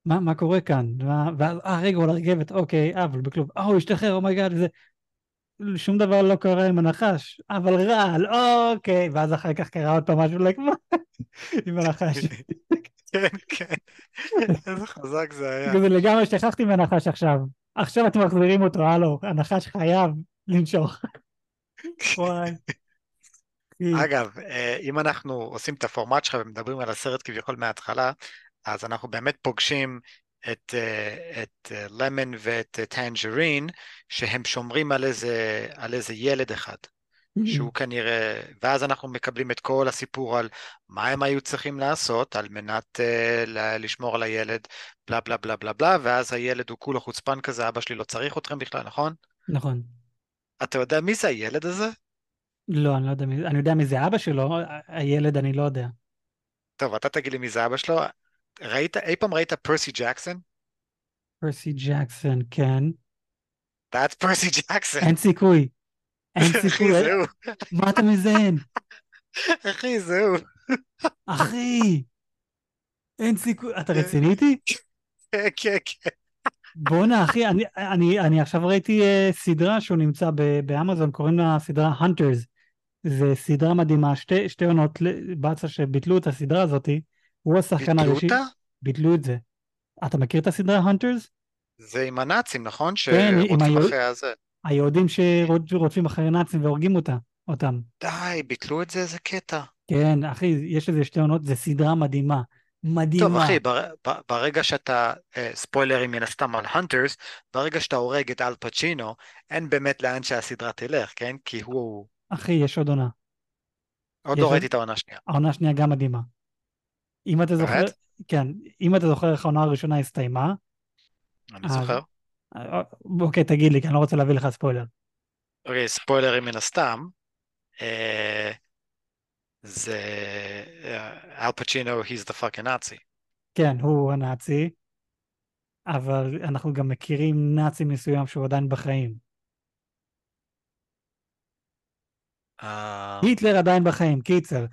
מה, מה קורה כאן? מה, ואז, אה, רגע, הוא על הרכבת, אוקיי, אה, אבל בכלום, אה, הוא השתחרר, oh my god, זה... שום דבר לא קרה עם הנחש, אבל רעל, אוקיי, ואז אחר כך קרה עוד פעם משהו, like, מה? *laughs* עם הנחש. כן, כן. איזה חזק זה היה. זה לגמרי שכחתי מהנחש עכשיו. עכשיו אתם מחזירים אותו, הלו, הנחש חייב לנשוך. וואי. *laughs* אגב, אה, אם אנחנו עושים את הפורמט שלך ומדברים על הסרט כביכול מההתחלה, אז אנחנו באמת פוגשים את, אה, את למון ואת טנג'רין, שהם שומרים על איזה, על איזה ילד אחד. שהוא כנראה, ואז אנחנו מקבלים את כל הסיפור על מה הם היו צריכים לעשות על מנת uh, לשמור על הילד, בלה בלה בלה בלה בלה, ואז הילד הוא כולו חוצפן כזה, אבא שלי לא צריך אתכם בכלל, נכון? נכון. אתה יודע מי זה הילד הזה? לא, אני לא יודע מי, אני יודע מי זה אבא שלו, הילד אני לא יודע. טוב, אתה תגיד לי מי זה אבא שלו. ראית, אי פעם ראית פרסי ג'קסון? פרסי ג'קסון, כן. That's פרסי ג'קסון. אין סיכוי. אין סיכוי. זהו. מה אתה מזיין? אחי, זהו. אחי! אין סיכוי. אתה רציני איתי? כן, כן, כן. בואנה, אחי, אני, אני, אני עכשיו ראיתי uh, סדרה שהוא נמצא באמזון, קוראים לה סדרה Hunters. זו סדרה מדהימה, שתי, שתי עונות באצה שביטלו את הסדרה הזאתי. הוא השחקן ביטלו הראשי. אותה? ביטלו את זה. אתה מכיר את הסדרה Hunters? זה עם הנאצים, נכון? כן, עם הזה. היהודים שרודפים אחרי נאצים והורגים אותה, אותם. די, ביטלו את זה, איזה קטע. כן, אחי, יש לזה שתי עונות, זו סדרה מדהימה. מדהימה. טוב אחי, בר, ברגע שאתה, אה, ספוילרים מן הסתם על הנטרס, ברגע שאתה הורג את אל פצ'ינו, אין באמת לאן שהסדרה תלך, כן? כי הוא... אחי, יש עוד עונה. עוד לא ראיתי את העונה השנייה. העונה השנייה גם מדהימה. אם אתה זוכר, באמת? כן, אם אתה זוכר איך העונה הראשונה הסתיימה, אני אז- זוכר. אה, אוקיי, תגיד לי, כי אני לא רוצה להביא לך ספוילר. אוקיי, ספוילרים מן הסתם. אה, זה... אה, אל פצ'ינו, he's the fucking Nazi. כן, הוא הנאצי, אבל אנחנו גם מכירים נאצי מסוים שהוא עדיין בחיים. אה, היטלר עדיין בחיים, קיצר.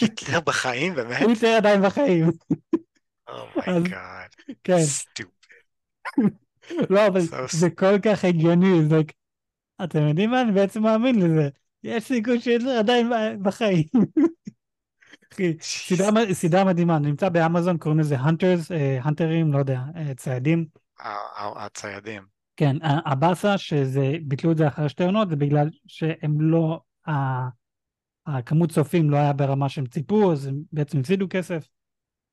היטלר בחיים, באמת? היטלר עדיין בחיים, אז- oh my god. כן. stop. לא, אבל זה כל כך הגיוני, זה... אתם יודעים מה? אני בעצם מאמין לזה. יש סיכוי שהיטלר עדיין בחיים. אחי, סדרה, מדהימה, נמצא באמזון, קוראים לזה Hunters, הנטרים, לא יודע, אה, ציידים. הציידים. כן, הבאסה שזה, ביטלו את זה אחרי שתי עונות, זה בגלל שהם לא, הכמות צופים לא היה ברמה שהם ציפו, אז הם בעצם הפסידו כסף.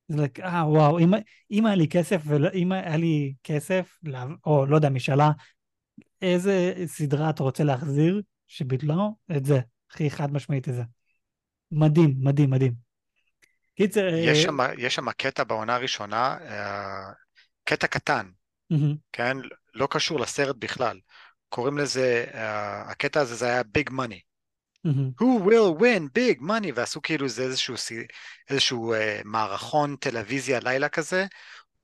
זה like, אה וואו, אם, אם היה לי כסף, ואם היה לי כסף, או לא יודע, משאלה, איזה סדרה אתה רוצה להחזיר שביטלו? את זה, הכי חד משמעית את זה. מדהים, מדהים, מדהים. קיצר, אה, יש שם, יש שם קטע בעונה הראשונה, אה, קטע קטן, מהמם, כן? לא קשור לסרט בכלל. קוראים לזה, אה, הקטע הזה זה היה ביג מאני. מהמם, Who will win big money? ועשו כאילו זה איזשהו, איזשהו uh, מערכון טלוויזיה לילה כזה.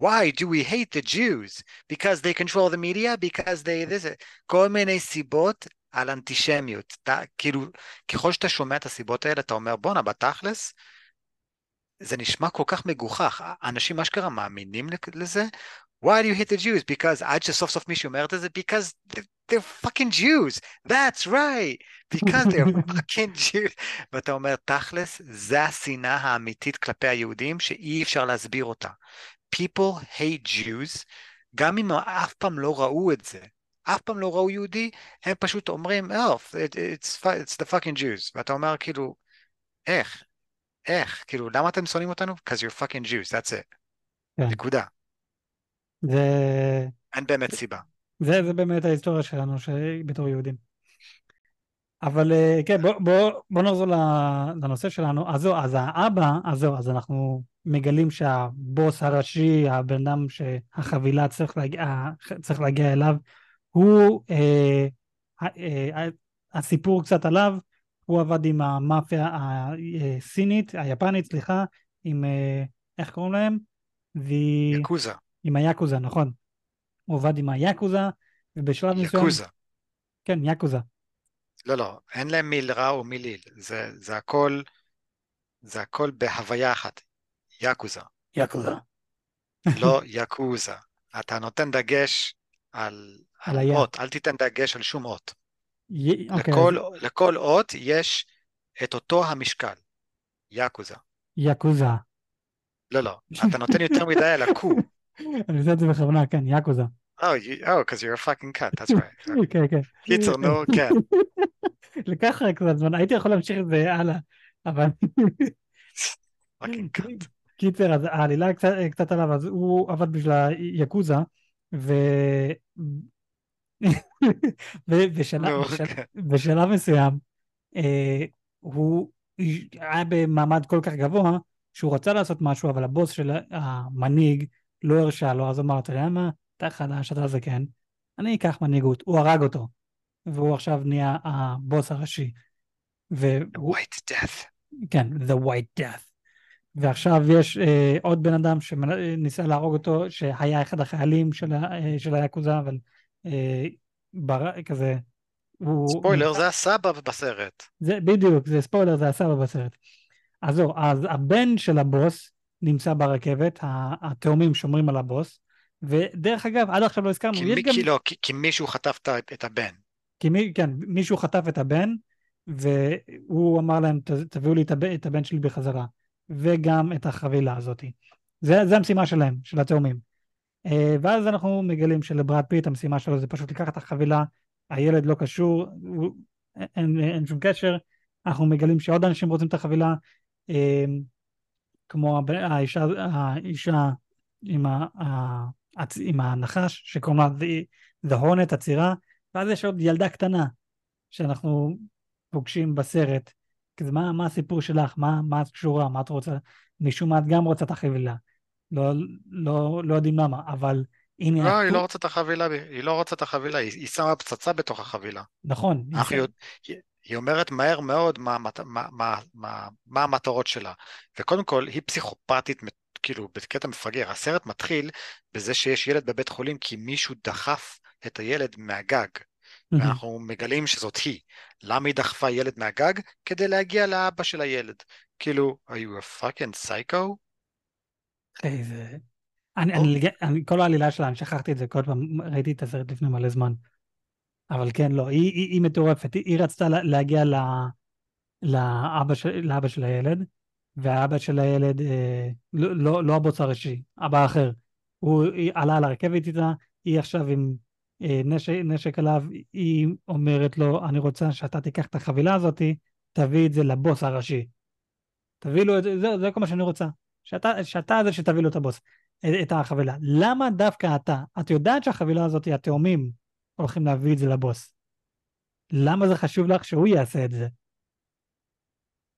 Why do we hate the Jews? Because they control the media? Because they... this, כל מיני סיבות על אנטישמיות. אתה, כאילו, ככל שאתה שומע את הסיבות האלה, אתה אומר, בואנה, בתכלס, זה נשמע כל כך מגוחך. אנשים אשכרה מאמינים לזה? Why do you hate the Jews? Because עד שסוף סוף מישהו אומר את זה, because they're, they're fucking Jews. That's right. Because they're *laughs* fucking Jews. ואתה אומר, תכלס, זה השנאה האמיתית כלפי היהודים שאי אפשר להסביר אותה. People hate Jews, גם אם אף פעם לא ראו את זה. אף פעם לא ראו יהודי, הם פשוט אומרים, oh, it, it's, it's the fucking Jews. ואתה אומר, כאילו, איך? איך? כאילו, למה אתם שונאים אותנו? Because you're fucking Jews, that's it. כן. נקודה. זה, אין באמת סיבה. זה, זה באמת ההיסטוריה שלנו. בתור יהודים. אבל אה, כן, בוא, בוא, בוא נחזור לנושא שלנו. אז זהו, אז האבא, אז זהו, אז אנחנו מגלים שהבוס הראשי, הבן אדם שהחבילה צריך להגיע, צריך להגיע אליו, הוא, אה, אה, אה, הסיפור קצת עליו, הוא עבד עם המאפיה הסינית, היפנית, סליחה, עם, אה, איך קוראים להם? והיא... יקוזה. עם היאקוזה, נכון. הוא עבד עם היאקוזה, ובשלב מסוים... יקוזה. כן, יאקוזה. לא, לא, אין להם מיל רע או מיל איל. זה, זה הכל זה הכל בהוויה אחת, יאקוזה, יאקוזה. לא יאקוזה. אתה נותן דגש על, על הים. אות, אל תיתן דגש על שום אות. י- אוקיי, לכל, לכל אות יש את אותו המשקל, יאקוזה. יאקוזה. לא, לא, אתה נותן יותר מדי על הקו. *laughs* אני עושה את זה בכוונה, כן, יאקוזה. Oh, you, oh, because you're a fucking cut, that's right. כן, *laughs* כן. קיצר, נו, *laughs* כן. לקח רק קצת זמן, הייתי יכול להמשיך את זה הלאה, אבל fucking cut. קיצר, אז העלילה קצת, קצת עליו, אז הוא עבד בשביל היאקוזה, ו... *laughs* ובשלב, נו, בשל... כן. בשלב מסוים, אה, הוא היה במעמד כל כך גבוה, שהוא רצה לעשות משהו, אבל הבוס של המנהיג לא הרשה לו, אז אמר, אתה יודע מה, אתה חדש, אתה זקן, אני אקח מנהיגות. הוא הרג אותו, והוא עכשיו נהיה הבוס הראשי. והוא, White death. כן, The White Death. ועכשיו יש אה, עוד בן אדם שניסה להרוג אותו, שהיה אחד החיילים של, אה, של היאקוזה, אבל בר... כזה, הוא... ספוילר, זה הסבא בסרט. זה בדיוק, זה ספוילר, זה הסבא בסרט. אז זהו, אז הבן של הבוס נמצא ברכבת, התאומים שומרים על הבוס, ודרך אגב, עד עכשיו לא הזכרנו, כי, יש גם... כי, לא, כי, כי מישהו חטף את- הבן. כי מי, כן, מישהו חטף את הבן, והוא אמר להם, "ת- תביאו לי את הבן, את הבן שלי בחזרה, וגם את החבילה הזאת. זה, זה המשימה שלהם, של התאומים. אה, ואז אנחנו מגלים שלברד פיט המשימה שלו זה פשוט לקחת את החבילה, הילד לא קשור, הוא, אין, אין שום קשר, אנחנו מגלים שעוד אנשים רוצים את החבילה, אה, כמו האישה, האישה עם, ה, ה, עם הנחש, שקוראים לה The, The Hornet, הצירה, ואז יש עוד ילדה קטנה שאנחנו פוגשים בסרט. כזה, מה, מה הסיפור שלך? מה, מה את קשורה? מה את רוצה? משום מה את גם רוצה את החבילה. לא, לא, לא יודעים למה, אבל הנה... לא, היא לא רוצה את החבילה, היא לא רוצה את החבילה, היא, היא שמה פצצה בתוך החבילה. נכון, היא אנחנו יודע, היא, היא אומרת מהר מאוד מה, מה, מה, מה, מה המטרות שלה. וקודם כל, היא פסיכופתית, כאילו, בקטע מפגר. הסרט מתחיל בזה שיש ילד בבית חולים כי מישהו דחף את הילד מהגג. מהמם. ואנחנו מגלים שזאת היא. למה היא דחפה ילד מהגג? כדי להגיע לאבא של הילד. כאילו, are you a fucking psycho? איזה... אני, או. אני, לג- אני, כל העלילה שלה, אני שכחתי את זה כל פעם, ראיתי את הסרט לפני מלא זמן. אבל כן, לא, היא, היא, היא מטורפת, היא, היא רצתה לה, להגיע ל, לאבא, של, לאבא של הילד, והאבא של הילד, אה, לא, לא, לא הבוס הראשי, אבא אחר. הוא היא עלה על הרכבת איתה, היא עכשיו עם אה, נשק, נשק עליו, היא אומרת לו, אני רוצה שאתה תיקח את החבילה הזאת, תביא את זה לבוס הראשי. תביא לו את זה, זה, זה כל מה שאני רוצה. שאתה, שאתה זה שתביא לו את הבוס, את, החבילה. למה דווקא אתה? את יודעת שהחבילה הזאת, התאומים הולכים להביא את זה לבוס. למה זה חשוב לך שהוא יעשה את זה?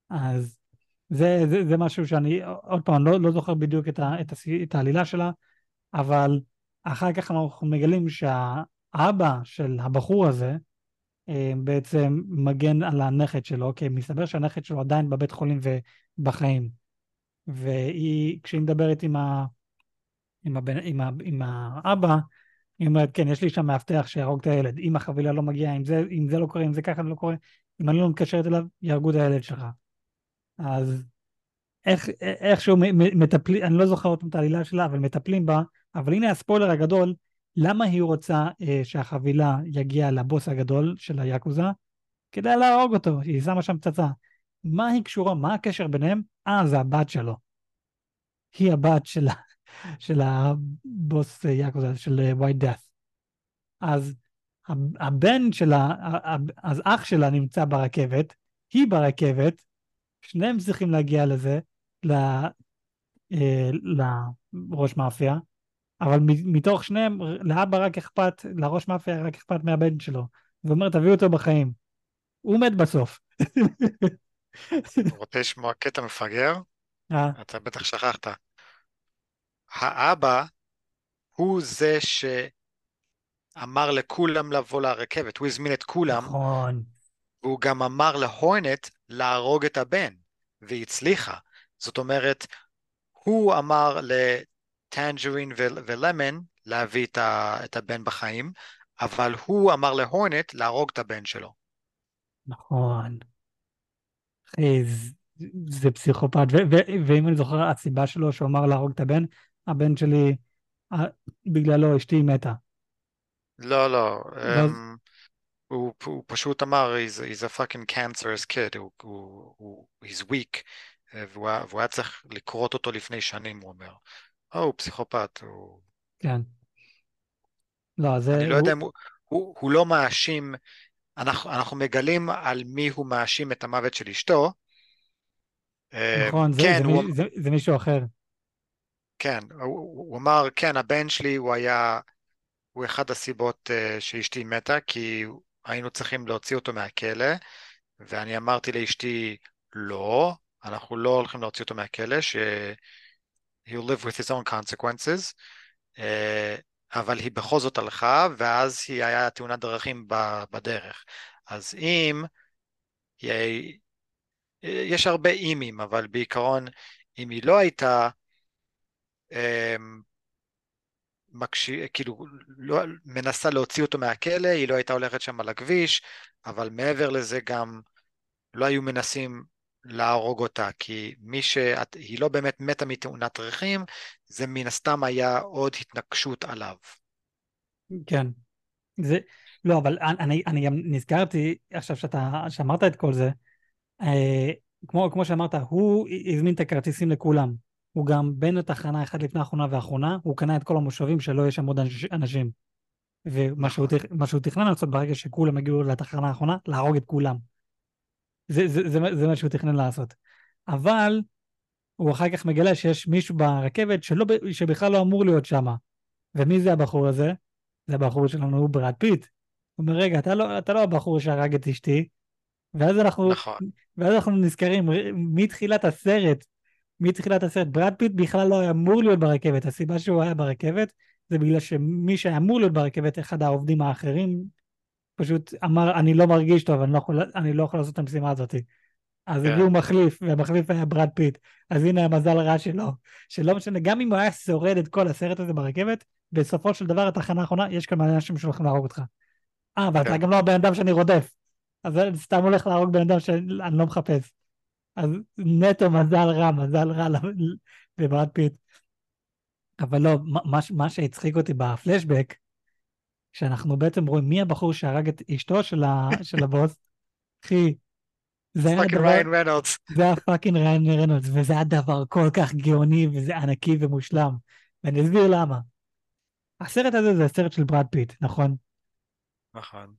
אז זה, זה, זה משהו שאני, עוד פעם, לא, לא זוכר בדיוק את, ה, את, הס- את העלילה שלה, אבל אחר כך אנחנו מגלים שהאבא של הבחור הזה אה, בעצם מגן על הנכד שלו, כי מסתבר שהנכד שלו עדיין בבית חולים ובחיים. והיא, כשהיא מדברת עם, ה, עם, הבן, עם, ה, עם האבא, היא אומרת, כן, יש לי שם מאבטח שיהרוג את הילד. אם החבילה לא מגיעה, אם זה, אם זה לא קורה, אם זה ככה לא קורה, אם אני לא מתקשרת אליו, יהרגו את הילד שלך. אז איך, איכשהו מ- מ- מטפלים, אני לא זוכר פעם את העלילה שלה, אבל מטפלים בה, אבל הנה הספוילר הגדול, למה היא רוצה אה, שהחבילה יגיע לבוס הגדול של היאקוזה? כדי להרוג אותו, היא שמה שם פצצה. מה היא קשורה, מה הקשר ביניהם? אה, זה הבת שלו. היא הבת של, של הבוס אה, יאקוזה, של ווייט דאט. אז הב- הבן שלה, אז אח שלה נמצא ברכבת, היא ברכבת, שניהם צריכים להגיע לזה, ל- אה, לראש מאפיה, אבל מתוך שניהם, לאבא רק אכפת, לראש מאפיה רק אכפת מהבן שלו. הוא אומר, תביאו אותו בחיים. הוא מת בסוף. *laughs* רוצה לשמוע קטע מפגר? אה, אתה בטח שכחת. האבא הוא זה שאמר לכולם לבוא לרכבת, הוא הזמין את כולם, נכון, והוא גם אמר להורנט להרוג את הבן, והיא הצליחה. זאת אומרת, הוא אמר לטנג'רין ו- ולמון להביא את, ה- את הבן בחיים, אבל הוא אמר להורנט להרוג את הבן שלו. נכון. אחי, ז- זה פסיכופת, ואם אני זוכר, הסיבה שלו שהוא אמר להרוג את הבן, הבן שלי, בגללו אשתי מתה. לא, לא. אמ, הוא, הוא פשוט אמר, he's, he's a fucking cancerous kid, הוא, הוא, הוא, he's weak, אה, והוא, היה- והוא היה צריך לכרות אותו לפני שנים, הוא אומר. או, הוא פסיכופת, הוא... כן. לא, זה... אני לא הוא- יודע אם הוא, הוא, הוא לא מאשים, אנחנו, אנחנו מגלים על מי הוא מאשים את המוות של אשתו. אה, נכון, זה, כן, זה, הוא, מי, זה, זה מישהו אחר. כן, הוא, הוא אמר, כן, הבן שלי הוא היה, הוא אחד הסיבות uh, שאשתי מתה, כי היינו צריכים להוציא אותו מהכלא, ואני אמרתי לאשתי, לא, אנחנו לא הולכים להוציא אותו מהכלא, ש... he'll live with his own consequences, uh, אבל היא בכל זאת הלכה, ואז היא היה תאונת דרכים בדרך. אז אם. יש הרבה אימים, אבל בעיקרון, אם היא לא הייתה, אמ, מקשי, כאילו, לא, מנסה להוציא אותו מהכלא, היא לא הייתה הולכת שם על הכביש, אבל מעבר לזה גם לא היו מנסים להרוג אותה, כי מי ש... היא לא באמת מתה מתאונת דרכים, זה מן הסתם היה עוד התנגשות עליו. כן. זה, לא, אבל אני, אני גם נזכרתי, עכשיו שאתה, שאמרת את כל זה, אה, כמו, כמו שאמרת, הוא הזמין את הכרטיסים לכולם. הוא גם בין התחנה אחת לפני האחרונה והאחרונה, הוא קנה את כל המושבים שלא יש שם עוד אנש- אנשים. ומה שהוא, נכון. שהוא תכנן לעשות ברגע שכולם הגיעו לתחנה האחרונה, להרוג את כולם. זה, זה, זה, זה מה שהוא תכנן לעשות. אבל הוא אחר כך מגלה שיש מישהו ברכבת שלא, שבכלל לא אמור להיות שם. ומי זה הבחור הזה? זה הבחור שלנו, הוא ברד פיט. הוא אומר, רגע, אתה לא, אתה לא הבחור שהרג את אשתי. ואז אנחנו, נכון. ואז אנחנו נזכרים, מתחילת הסרט, מתחילת הסרט, ברד פיט בכלל לא היה אמור להיות ברכבת. הסיבה שהוא היה ברכבת זה בגלל שמי שהיה אמור להיות ברכבת, אחד העובדים האחרים, פשוט אמר, אני לא מרגיש טוב, אני לא יכול, אני לא יכול לעשות את המשימה הזאת. אז כן. הביאו מחליף, והמחליף היה ברד פיט. אז הנה המזל רע שלו, שלא משנה, גם אם הוא היה שורד את כל הסרט הזה ברכבת, בסופו של דבר, התחנה האחרונה, יש כאן מלא אנשים שהולכים להרוג אותך. אה, אבל אתה כן. גם לא הבן אדם שאני רודף. אז אני סתם הולך להרוג בן אדם שאני לא מחפש. אז נטו מזל רע, מזל רע לברד פיט. אבל לא, מה- מה שהצחיק אותי בפלשבק, שאנחנו בעצם רואים מי הבחור שהרג את אשתו של, ה, *laughs* של הבוס, אחי, זה היה דבר, ראיין ריינולדס. זה היה פאקינג ריין רנולדס, וזה היה דבר כל כך גאוני וזה ענקי ומושלם. ואני אסביר למה. הסרט הזה זה הסרט של ברד פיט, נכון? נכון.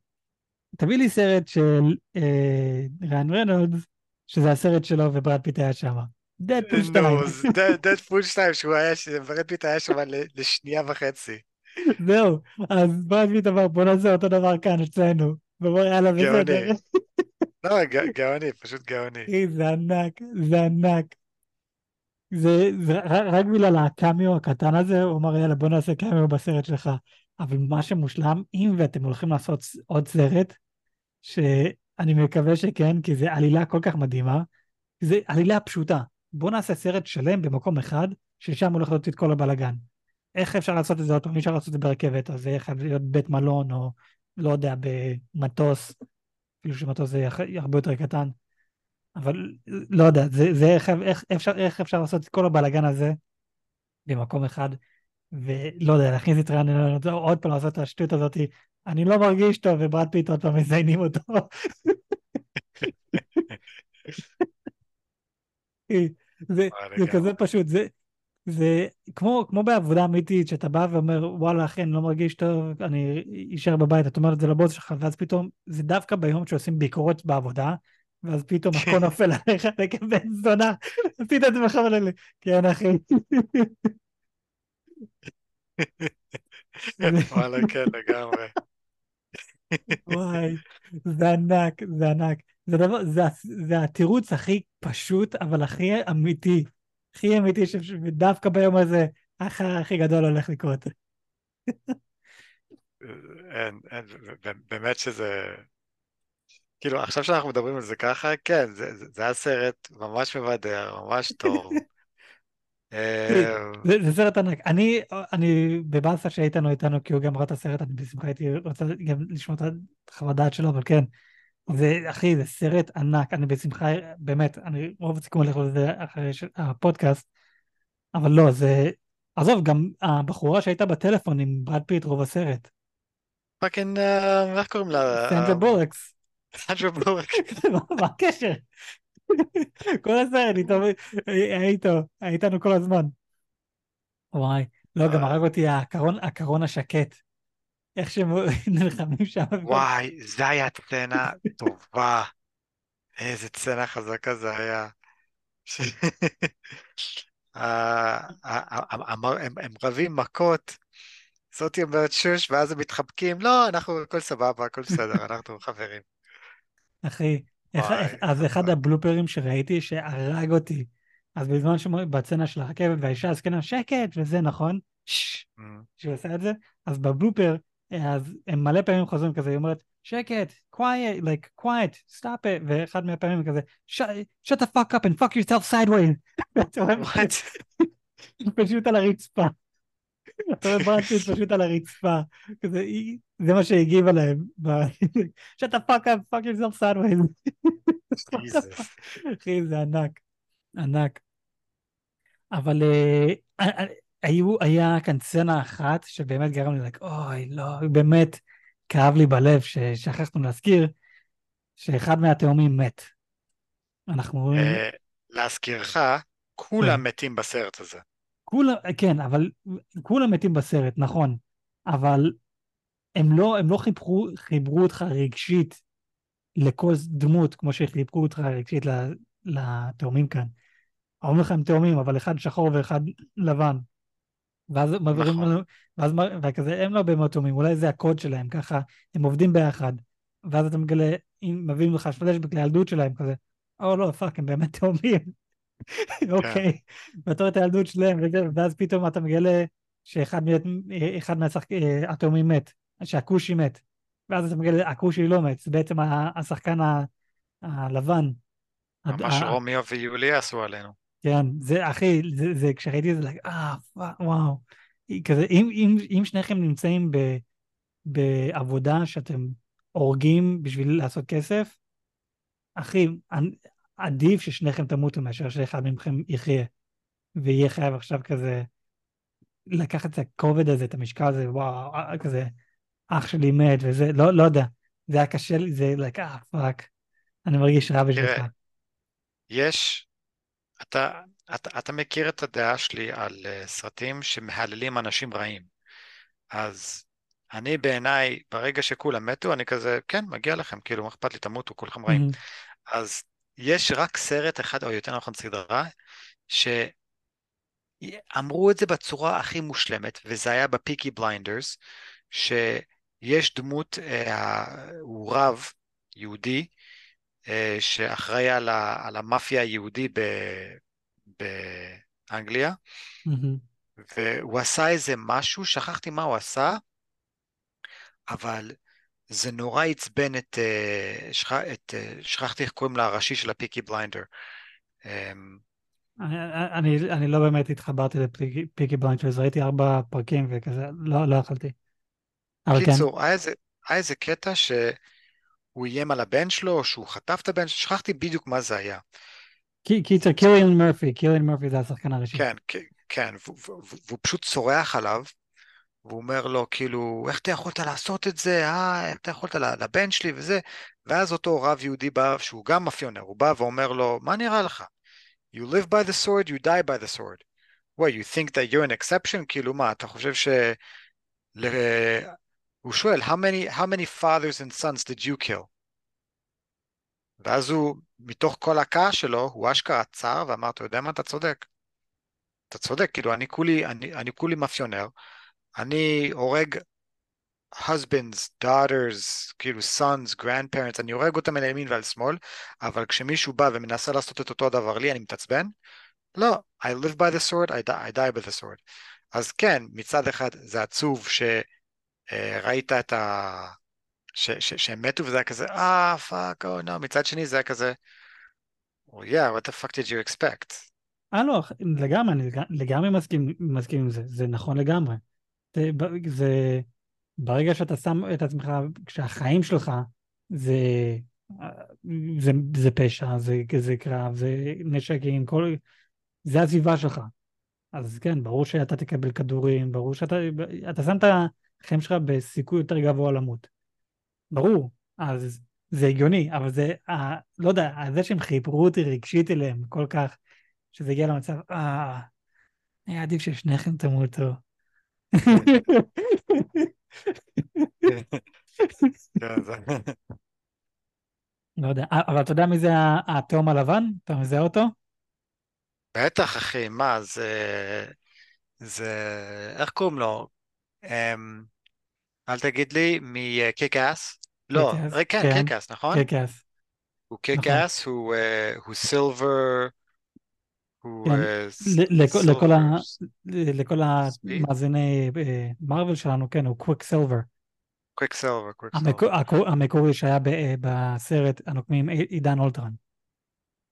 תביא לי סרט של אה, ריין רנולדס, שזה הסרט שלו וברד פיט היה שם. דדפול 2. נו, זה דדפול 2, שהוא היה, שברד פיט היה שם לשנייה וחצי. זהו, אז ברד פיט אמר בוא נעשה אותו דבר כאן אצלנו. ואומר יאללה גאוני. בסדר. לא, גאוני, פשוט גאוני. זה ענק, זה ענק. זה, זה רק בגלל הקמיו הקטן הזה, הוא אמר יאללה בוא נעשה קמיו בסרט שלך. אבל מה שמושלם, אם ואתם הולכים לעשות עוד סרט, שאני מקווה שכן, כי זה עלילה כל כך מדהימה, זה עלילה פשוטה. בוא נעשה סרט שלם במקום אחד, ששם הולך להיות את כל הבלגן. איך אפשר לעשות את זה עוד פעם? אי אפשר לעשות את זה ברכבת, אז זה חייב להיות בית מלון, או לא יודע, במטוס, אפילו שמטוס זה הרבה יותר קטן. אבל לא יודע, זה, זה איך, איך, אפשר, איך אפשר לעשות את כל הבלגן הזה במקום אחד, ולא יודע, להכניס את רנולדס, עוד פעם לעשות את השטות הזאת, אני לא מרגיש טוב, וברד פיט עוד פעם מזיינים אותו. *laughs* זה, זה. כזה פשוט, זה, זה כמו, כמו בעבודה אמיתית, שאתה בא ואומר, וואלה, אחי, אני לא מרגיש טוב, אני אשאר בבית, אתה אומר את זה לבוס שלך, ואז פתאום, זה דווקא ביום שעושים ביקורות בעבודה, ואז פתאום הכל נופל עליך כבן זונה, עשית את עצמך חולה, כן, אחי. וואלה, כן, לגמרי. וואי, זה ענק, זה ענק. זה דבר, זה, זה התירוץ הכי פשוט, אבל הכי אמיתי. הכי אמיתי, ש- ודווקא ביום הזה, הכי הכי גדול הולך לקרות. אין, אין, באמת שזה... כאילו, עכשיו שאנחנו מדברים על זה ככה, כן, זה, זה, היה סרט ממש מבדר, ממש טוב. *laughs* זה, זה סרט ענק. אני, אני בבאסה שאיתן לא איתנו, כי הוא גם ראה את הסרט, אני בשמחה הייתי רוצה גם לשמוע את החוות דעת שלו, אבל כן, זה, אחי, זה סרט ענק, אני בשמחה, באמת, אני רוב הסיכום הולך לזה אחרי ש... הפודקאסט, אבל לא, זה... עזוב, גם הבחורה שהייתה בטלפון עם ברד פיט רוב הסרט. fucking, אה, איך קוראים לה? סנדרה בולקס. סנדרה בולק. *laughs* מה הקשר? *laughs* כל הסרט היה איתו, היה איתנו כל הזמן. וואי, לא, גם הרג אותי הקרון, הקרון השקט. איך שהם נלחמים שם. וואי, זה היה צצנה טובה. איזה צצנה חזקה זה היה. אה, הם רבים מכות, זאתי אומרת שוש, ואז הם מתחבקים, לא, אנחנו, הכל סבבה, הכל בסדר, אנחנו חברים. אחי, אז אחד הבלופרים שראיתי שהרג אותי, אז בזמן שבצצנה של הרכבת והאישה הזקנה שקט וזה נכון, mm. שהוא עושה את זה, אז בבלופר, אז הם מלא פעמים חוזרים כזה, היא אומרת, שקט, quiet, like, quiet, stop it, ואחד מהפעמים כזה, shut the fuck up and fuck yourself sideways. *laughs* פשוט על הרצפה. אתה רואה ברנצ'יט פשוט על הרצפה. כזה, זה מה שהגיבה להם. *laughs* shut the fuck up, fuck yourself sideways. *laughs* אחי, זה ענק. ענק. אבל אה, אה, היו, היה כאן סצנה אחת שבאמת גרם לי, אוי, לא, באמת כאב לי בלב ששכחנו להזכיר שאחד מהתאומים מת. אנחנו רואים... אה, להזכירך, כולם כן. מתים בסרט הזה. כולם, כן, אבל כולם מתים בסרט, נכון. אבל הם לא, הם לא חיברו, חיברו אותך רגשית לכל דמות כמו שחיברו אותך רגשית לתאומים כאן. אומרים לך הם תאומים, אבל אחד שחור ואחד לבן. ואז מעבירים נכון. לנו, ואז וכזה, הם לא באמת תאומים, אולי זה הקוד שלהם, ככה, הם עובדים ביחד. ואז אתה מגלה, אם מביאים לך פלשבק לילדות שלהם, כזה, או לא, fuck, הם באמת תאומים. אוקיי, ואתה רואה את הילדות שלהם, ואז פתאום אתה מגלה שאחד מהתאומים מת, שהכושי מת. ואז אתה מגלה, הכושי לא מת, זה בעצם השחקן הלבן. ממש רומיו ויוליה עשו עלינו. כן, זה, אחי, זה, זה, כשראיתי את זה, אה, וואו. כזה, אם, אם, אם שניכם נמצאים ב, בעבודה שאתם הורגים בשביל לעשות כסף, אחי, עדיף ששניכם תמותו מאשר שאחד מכם יחיה. ויהיה חייב עכשיו כזה לקחת את הכובד הזה, את המשקל הזה, וואו, אה, כזה, אח שלי מת וזה, לא, לא יודע. זה היה קשה לי, זה, like, אה, fuck. אני מרגיש רע בשבילך. יש אתה, אתה, אתה מכיר את הדעה שלי על uh, סרטים שמהללים אנשים רעים. אז אני בעיניי, ברגע שכולם מתו, אני כזה, כן, מגיע לכם, כאילו, מה אכפת לי, תמותו, כולכם רעים. Mm-hmm. אז יש רק סרט אחד, או יותר נכון סדרה, שאמרו את זה בצורה הכי מושלמת, וזה היה בפיקי בליינדרס, שיש דמות, אה, הוא רב יהודי, אה, שאחראי על, ה, על המאפיה היהודי ב, באנגליה, mm-hmm. והוא עשה איזה משהו, שכחתי מה הוא עשה, אבל זה נורא עצבן את, אה, שכ, את אה, שכחתי איך קוראים לה הראשי של הפיקי בליינדר. אמ, אני, אני, אני לא באמת התחברתי לפיקי בליינדר, ראיתי ארבע פרקים וכזה, לא, לא יכולתי. קיצור, כן. היה, היה איזה קטע ש... הוא איים על הבן שלו, או שהוא חטף את הבן שלו, שכחתי בדיוק מה זה היה. קיצר, קיליאן מרפי, קיליאן מרפי זה השחקן הראשי. כן, כן, והוא פשוט צורח עליו, והוא אומר לו, כאילו, איך אתה יכולת לעשות את זה, אה, איך אתה יכולת לבן שלי וזה, ואז אותו רב יהודי בא, שהוא גם מאפיונר, הוא בא ואומר לו, מה נראה לך? You live by the sword, you die by the sword. What, you think that you're an exception? כאילו מה, אתה חושב ש... הוא שואל, how many, how many fathers and sons did you kill? ואז הוא, מתוך כל הכעס שלו, הוא אשכרה עצר ואמר, אתה יודע מה, אתה צודק. אתה צודק, כאילו, אני כולי, אני, אני כולי מאפיונר, אני הורג husbands, daughters, כאילו sons, grandparents, אני הורג אותם על ימין ועל שמאל, אבל כשמישהו בא ומנסה לעשות את אותו הדבר לי, אני מתעצבן? לא, I live by the sword, I die, I die by the sword. אז כן, מצד אחד זה עצוב ש... אה, ראית את ה... שהם מתו וזה היה כזה, אה, fuck, oh no, מצד שני זה היה כזה, yeah, what the fuck did you expect? אה, לא, לגמרי, אני לגמרי מסכים, מסכים עם זה, זה נכון לגמרי. זה, זה, ברגע שאתה שם את עצמך, כשהחיים שלך זה זה, זה פשע, זה, זה קרב, זה נשקים, כל... זה הסביבה שלך. אז כן, ברור שאתה תקבל כדורים, ברור שאתה אתה שם את החיים שלך בסיכוי יותר גבוה למות. ברור, אז זה הגיוני, אבל זה, ה, לא יודע, זה שהם חיברו אותי רגשית אליהם כל כך, שזה הגיע למצב, אה, היה עדיף ששניכם תמותו. לא יודע, אבל אתה יודע מי זה התאום הלבן? אתה מזהה אותו? בטח, אחי, מה, זה... זה... איך קוראים לו? אמ, אל תגיד לי, מקיק-אס? לא, כן, כן. קיק-אס, נכון? קיק-אס. הוא קיק-אס, הוא סילבר... לכל המאזיני מארוול שלנו, כן, הוא קוויק סילבר. קוויק סילבר, קוויק סילבר. המקורי שהיה בסרט הנוקמים עידן אולטרן.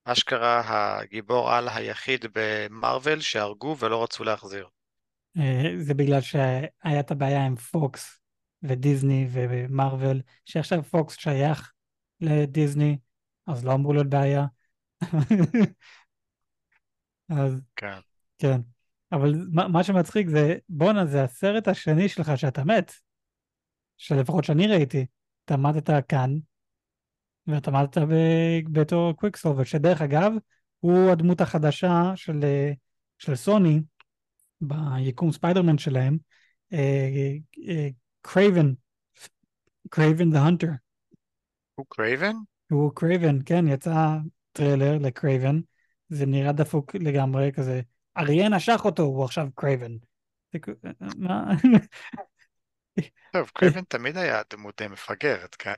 אשכרה הגיבור על היחיד במרוויל שהרגו ולא רצו להחזיר. אה, זה בגלל שהיה את הבעיה עם פוקס ודיסני ומרוויל, שעכשיו פוקס שייך לדיסני, אז לא אמור להיות בעיה. *laughs* אז כן. כן. אבל מה, מה שמצחיק זה, בואנה, זה הסרט השני שלך שאתה מת, שלפחות שאני ראיתי. אתה עמדת כאן, ואתה עמדת בתור קוויקסילבר, שדרך אגב, הוא הדמות החדשה של, של סוני ביקום ספיידרמן שלהם, קרייבן, קרייבן the Hunter. הוא קרייבן? הוא קרייבן, כן, יצא טריילר לקרייבן, זה נראה דפוק לגמרי, כזה, אריה נשך אותו, הוא עכשיו קרייבן. מה? טוב, קרייבן תמיד היה דמות מפגרת, כן.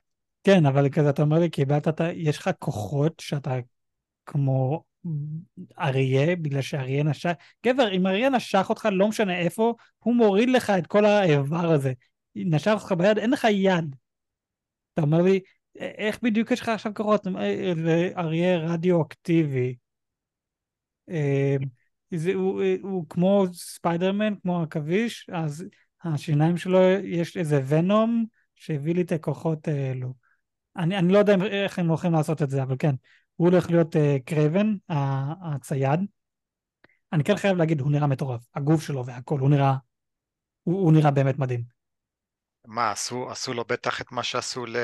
כן, אבל כזה אתה אומר לי, קיבלת, יש לך כוחות שאתה כמו אריה, בגלל שאריה נשך, גבר, אם אריה נשך אותך, לא משנה איפה, הוא מוריד לך את כל האיבר הזה. נשך אותך ביד, אין לך יד. אתה אומר לי, איך בדיוק יש לך עכשיו כוחות? אריה רדיואקטיבי. אה, זה, הוא, הוא כמו ספיידרמן, כמו עכביש, אז השיניים שלו, יש איזה venom שהביא לי את הכוחות האלו. אני, אני לא יודע איך הם הולכים לעשות את זה, אבל כן, הוא הולך להיות uh, קרייבן, הצייד. אני כן חייב להגיד, הוא נראה מטורף. הגוף שלו והכל, הוא נראה, הוא, הוא נראה באמת מדהים. מה, עשו, עשו לו בטח את מה שעשו ל...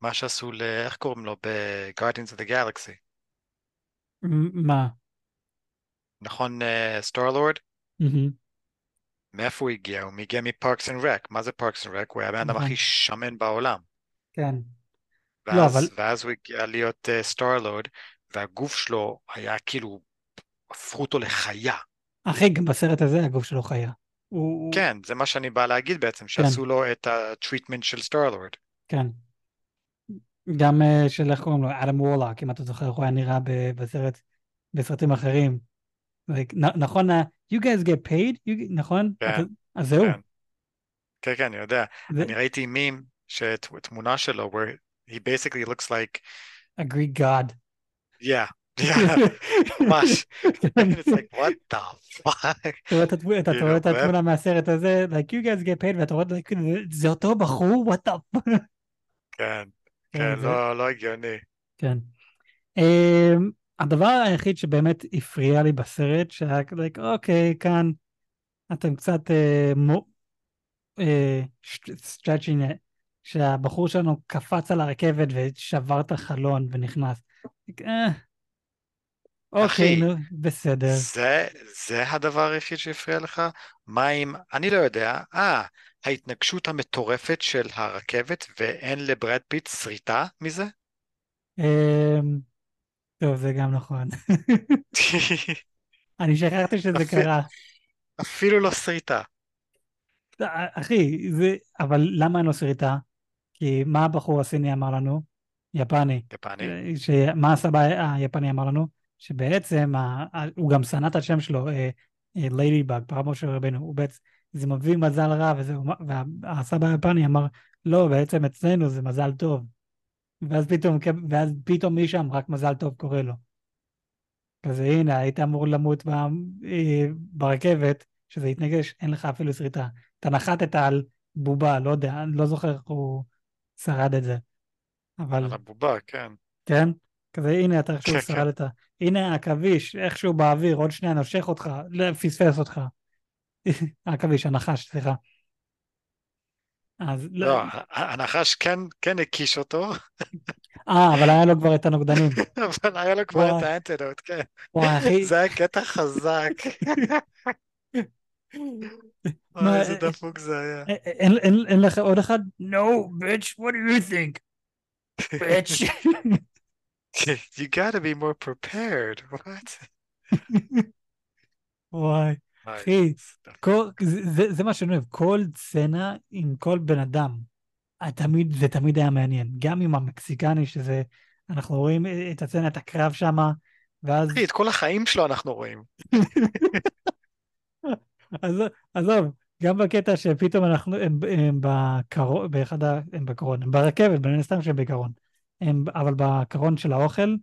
מה שעשו ל... איך קוראים לו? ב-Guardians of the Galaxy. מה? נכון, Star-Lord? Uh, mm-hmm. מאיפה הוא הגיע? הוא מגיע מ Parks and Rec. מה זה Parks and Rec? הוא היה הבן אדם הכי שמן בעולם. כן. ואז, לא, אבל... ואז הוא הגיע להיות Star-Lord, uh, והגוף שלו היה כאילו, הפכו אותו לחיה. אחי, גם בסרט הזה הגוף שלו חיה. הוא... כן, זה מה שאני בא להגיד בעצם, שעשו כן. לו את ה treatment של Star-Lord. כן. גם uh, של איך קוראים לו, אדם וורלוק, אם אתה זוכר, הוא היה נראה בסרט, בסרטים אחרים. נכון, you guys get paid, you, נכון? כן. אז זהו. כן. כן, כן, אני יודע. זה... אני ראיתי מים, שתמונה שלו, where he basically looks like... a Greek god. Yeah. *laughs* Yeah, ממש. *laughs* It's like, what the fuck? אתה רואה את התמונה מהסרט הזה, like you guys get paid, ואתה רואה, זה אותו בחור? what the fuck? כן, כן, לא, לא הגיוני. כן. אמ, הדבר היחיד שבאמת הפריע לי בסרט, שהיה like, אוקיי, כאן אתם קצת stretching, uh, uh, שהבחור שלנו קפץ על הרכבת ושבר את החלון ונכנס. אה, אוקיי, נו, בסדר. זה, זה הדבר היחיד שהפריע לך? מה אם, אני לא יודע, אה, ההתנגשות המטורפת של הרכבת ואין לברד פיט שריטה מזה? אמ, טוב, זה גם נכון. *laughs* אני שכחתי שזה קרה. אפילו לא שריטה. אחי, זה... אבל למה אין לו שריטה? כי מה הבחור הסיני אמר לנו? יפני. יפני. שמה הסבא היפני אמר לנו? שבעצם, הוא גם שנא את השם שלו, ליידי באג, פרמו של רבנו, הוא בעצם, זה מביא מזל רע וזהו, והסבא היפני אמר, לא, בעצם אצלנו זה מזל טוב. ואז פתאום, ואז פתאום משם רק מזל טוב קורה לו. כזה הנה, היית אמור למות ב, אה, ברכבת, שזה יתנגש, אין לך אפילו שריטה. אתה נחתת על בובה, לא יודע, אני לא זוכר איך הוא שרד את זה. אבל על הבובה, כן. כן, כזה הנה אתה *laughs* איכשהו כן, כן. שרדת, הנה העכביש איכשהו באוויר, עוד שנייה נושך אותך, לא, פספס אותך. *laughs* העכביש, הנחש, סליחה. אז לא, לא, הנחש כן, כן הקיש אותו, *laughs* אה, אבל היה לו כבר את הנוגדנים. אבל היה לו כבר. את האנטדוט, כן. וואי, אחי, זה היה קטע חזק. מה, איזה אה, דפוק זה היה. אה, אה, אין- לך עוד אחד? No, bitch, what do you think? bitch. *laughs* You gotta be more prepared. What? *laughs* וואי, אחי, זה- מה שאני אוהב, כל סצנה עם כל בן אדם, תמיד, זה תמיד היה מעניין. גם עם המקסיקני, שזה, אנחנו רואים את הסצנה, את הקרב שמה, ואז, אחי, את כל החיים שלו אנחנו רואים. *laughs* עזוב, עזוב, גם בקטע שפתאום אנחנו, הם, הם בקרון, באחד ה... הם בקרון, הם ברכבת, בין הסתם שהם בקרון. הם, אבל בקרון של האוכל,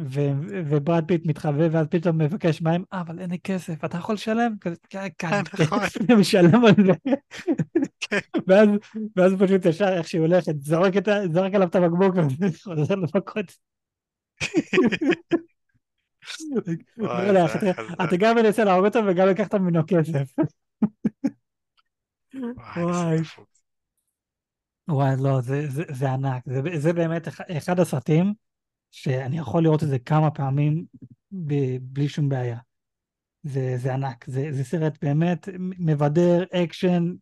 ו, וברד פיט מתחבא, ואז פתאום מבקש מים, אה, אבל אין לי כסף, אתה יכול לשלם? כזה, כן, כן, נכון. *laughs* הוא משלם על זה. ואז, ואז הוא פשוט ישר, איך שהיא הולכת, זורק, את, זורק עליו את הבקבוק, וחוזר למכות. *laughs* וואי, אומר לה, זה היה אתה- חזק. אתה גם מנסה להרוג אותו וגם לקחת ממנו כסף. וואי, וואי. לא, זה, זה, זה ענק. זה, זה באמת אח- אחד הסרטים שאני יכול לראות את זה כמה פעמים ב, בלי שום בעיה. זה, זה ענק. זה, זה סרט באמת מבדר, אקשן,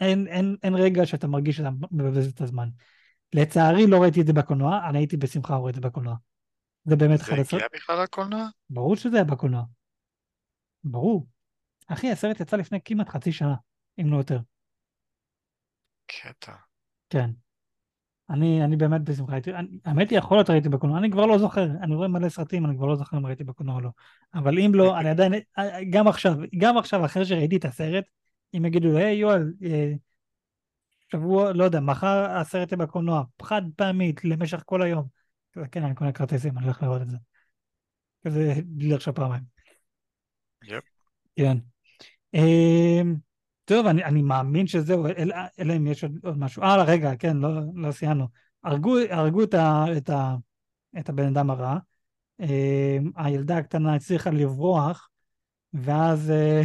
אין, אין, אין רגע שאתה מרגיש שאתה מבזבז את הזמן. לצערי לא ראיתי את זה בקולנוע, אני הייתי בשמחה רואה את זה בקולנוע. זה באמת אחד זה הסרט... הגיע בכלל לקולנוע? ברור שזה היה בקולנוע. ברור. אחי, הסרט יצא לפני כמעט חצי שנה, אם לא יותר. קטע. כן. אני, אני באמת בשמחה הייתי, האמת היא יכול להיות ראיתי בקולנוע, אני כבר לא זוכר, אני רואה מלא סרטים, אני כבר לא זוכר אם ראיתי בקולנוע או לא. אבל אם לא, אני עדיין, גם עכשיו, גם עכשיו אחרי שראיתי את הסרט, אם יגידו, היי יואל, אה, שבוע, לא יודע, מחר הסרט יהיה בקולנוע, חד פעמית למשך כל היום. כן, אני קונה כרטיסים, אני הולך לראות את זה. כזה, בלי לחשוב פעמיים. יפ. כן. טוב, אני, אני מאמין שזהו, אלא אלא אם יש עוד, עוד משהו. אה, רגע, כן, לא, לא סיימנו. הרגו, הרגו את, ה, את, ה, את הבן אדם הרע. אמ, הילדה הקטנה הצליחה לברוח, ואז, אה,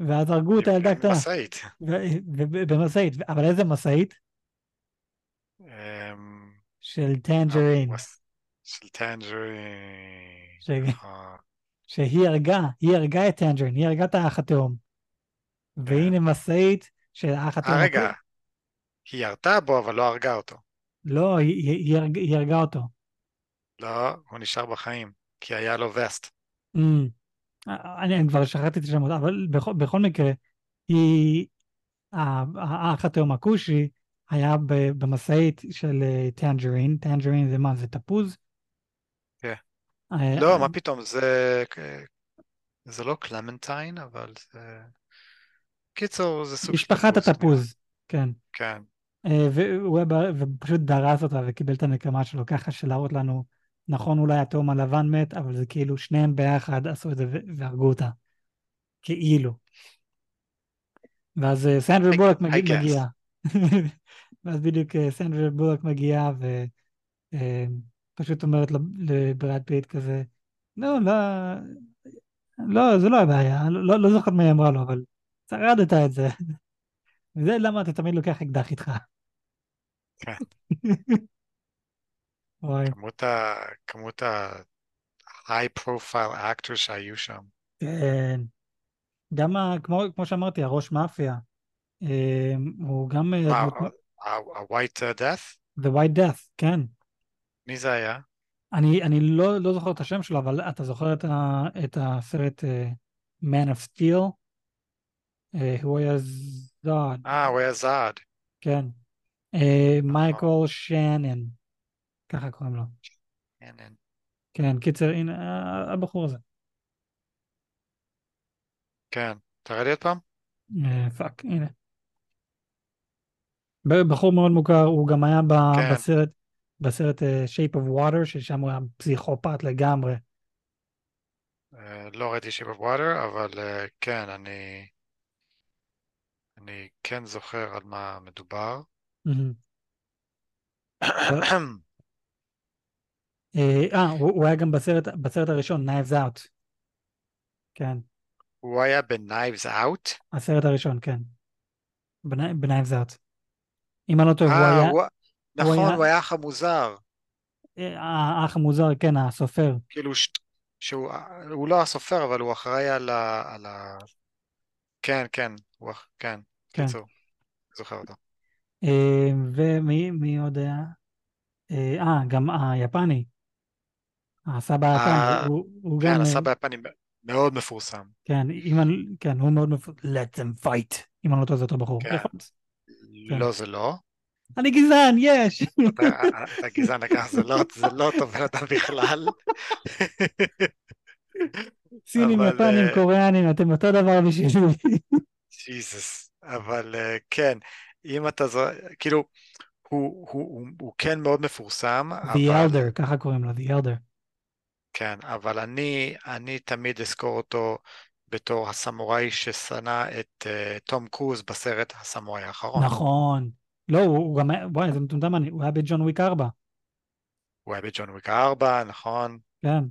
ואז הרגו את הילדה הקטנה. משאית. ו- ו- במשאית. אבל איזה משאית? אמ, של Tangerine. של Tangerine. נכון. שהיא הרגה, היא הרגה את Tangerine, היא הרגה את האח התאום. והנה משאית של האח התאום. אה, רגע. היא ירתה בו, אבל לא הרגה אותו. לא, היא, היא, היא, הרג, היא הרגה אותו. לא, הוא נשאר בחיים, כי היה לו vest. Mm. אני, אני כבר שכחתי את השמות, אבל בכל, בכל מקרה, היא, האח התאום הכושי היה במשאית של אה, Tangerine, tangerine זה מה, זה תפוז? כן. לא, מה פתאום, זה... זה לא clementine, אבל זה... קיצור, זה סוג של משפחת תפוז, התפוז, כן. כן. אה, והוא היה ופשוט דרס אותה וקיבל את הנקמה שלו, ככה שלהראות לנו, נכון אולי התאום הלבן מת, אבל זה כאילו שניהם ביחד עשו את זה והרגו אותה. כאילו. ואז אה, סנדרה בולק מגיע. *laughs* ואז בדיוק אה, סנדרה בולק מגיעה ופשוט אומרת לב- לברד פיט כזה, לא, לא, לא, זה לא הבעיה, לא, לא זוכר מה היא אמרה לו, אבל שרדת את זה. וזה למה אתה תמיד לוקח אקדח איתך. כן. *laughs* כמות ה... כמות ה... high profile actors שהיו שם. כן. גם, ה- כמו, כמו שאמרתי, הראש מאפיה, אה, הוא גם אה, ה- ה-white uh, death? The White Death, כן. מי זה היה? אני, אני לא, לא זוכר את השם שלו, אבל אתה זוכר את, ה, את הסרט uh, Man of Steel? Uh, הוא היה זוד, אה, הוא היה זעד. כן. Uh, מייקל שנן, ככה קוראים לו. כן, כן. כן, קיצר, הנה, הבחור הזה. כן. תראה לי עוד פעם? אה, fuck, הנה. ב- בחור מאוד מוכר, הוא גם היה כן. בסרט, בסרט uh, Shape of Water, ששם הוא היה פסיכופת לגמרי. אה, לא ראיתי Shape of Water, אבל אה, כן, אני... אני כן זוכר על מה מדובר. *coughs* אה, אה, הוא היה גם בסרט הראשון, Knives Out. כן, הוא היה ב-Knives Out? הסרט הראשון, כן. ב-Knives Out. אם אני לא טועה, הוא אה, היה... נכון, הוא היה האח המוזר. אה, האח המוזר, כן, הסופר. כאילו, שהוא הוא לא הסופר, אבל הוא אחראי על ה... כן, כן. אח- כן, כן. קיצור, זוכר אותו. אה, ומי מי עוד היה? אה, אה, גם היפני. הסבא אה, היפני, הוא- הוא גם... כן, הסבא היפני מאוד מפורסם. כן. כן, הוא מאוד מפ... let them fight. אם אני לא טועה, זה אותו בחור. כן. להיות. כן. לא, זה לא. אני גזען, יש! אתה גזען לקח, זה לא- זה לא אותו בן אדם בכלל. סינים, יפנים, קוריאנים, אתם אותו דבר בשבילי. ג'יזוס. אבל אה, כן, אם אתה זו... כאילו, הוא, הוא, הוא, הוא כן מאוד מפורסם, The אבל... Elder, ככה קוראים לו, The Elder. כן, אבל אני, אני תמיד אזכור אותו בתור הסמוראי ששנא את אה, תום קרוז בסרט הסמוראי האחרון. נכון. לא, הוא הוא גם. וואי, איזה מטומטם. הוא היה בג'ון וויק 4. הוא היה ב John Wick 4, נכון? כן.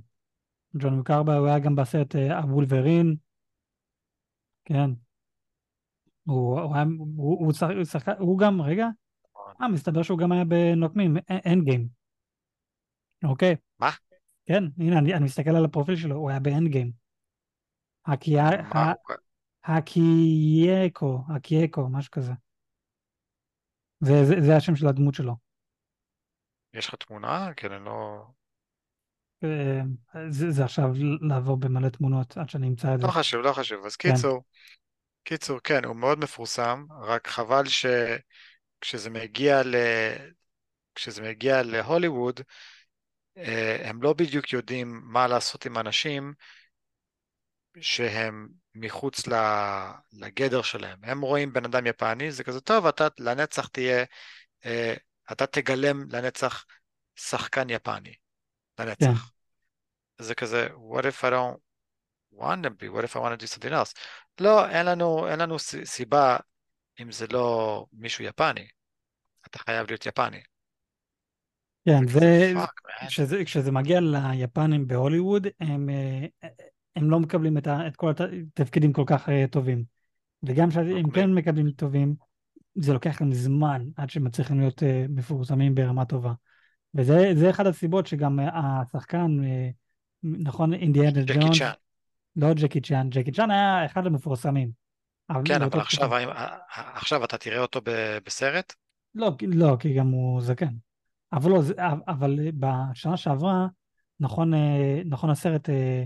John Wick 4, הוא היה גם בסרט אה, The Wolverine. כן. הוא, הוא היה... הוא, הוא, שח- הוא, שחק... הוא גם... רגע. נכון. אה, מסתבר שהוא גם היה בנוקמים, Endgame. אוקיי. מה? כן, הנה, אני, אני מסתכל על הפרופיל שלו, הוא היה ב Endgame. הקייקו, הקייקו, משהו כזה. זה, זה, זה השם של הדמות שלו. יש לך תמונה? כן, אני לא... אה, זה, זה עכשיו לעבור במלא תמונות עד שאני אמצא את זה. לא חשוב, לא חשוב. אז כן. קיצור, קיצור, כן, הוא מאוד מפורסם, רק חבל שכשזה מגיע ל... כשזה מגיע להוליווד, אה, הם לא בדיוק יודעים מה לעשות עם אנשים שהם מחוץ לגדר שלהם. הם רואים בן אדם יפני, זה כזה טוב, אתה לנצח תהיה, אה, אתה תגלם לנצח שחקן יפני, לנצח. זה כזה, what if I don't be, what if I want to do something else? לא, אין לנו, אין לנו סיבה אם זה לא מישהו יפני. אתה חייב להיות יפני. כן, זה. כשזה, כשזה מגיע ליפנים בהוליווד, הם, אה, הם לא מקבלים את, ה, את כל התפקידים כל כך אה, טובים. וגם כשהם. כן מקבלים טובים, זה לוקח להם זמן עד שהם מצליחים להיות אה, מפורסמים ברמה טובה. וזה זה אחד הסיבות שגם השחקן, נכון, אינדיאנה ג'קי ג'ונס. לא ג'קי צ'אן, ג'קי צ'אן היה אחד המפורסמים. כן, באותה אבל עכשיו. האם- עכשיו אתה תראה אותו ב- בסרט? לא, לא, כי גם הוא זקן. אבל לא, זה- אבל בשנה שעברה, נכון, אה, נכון הסרט, אה,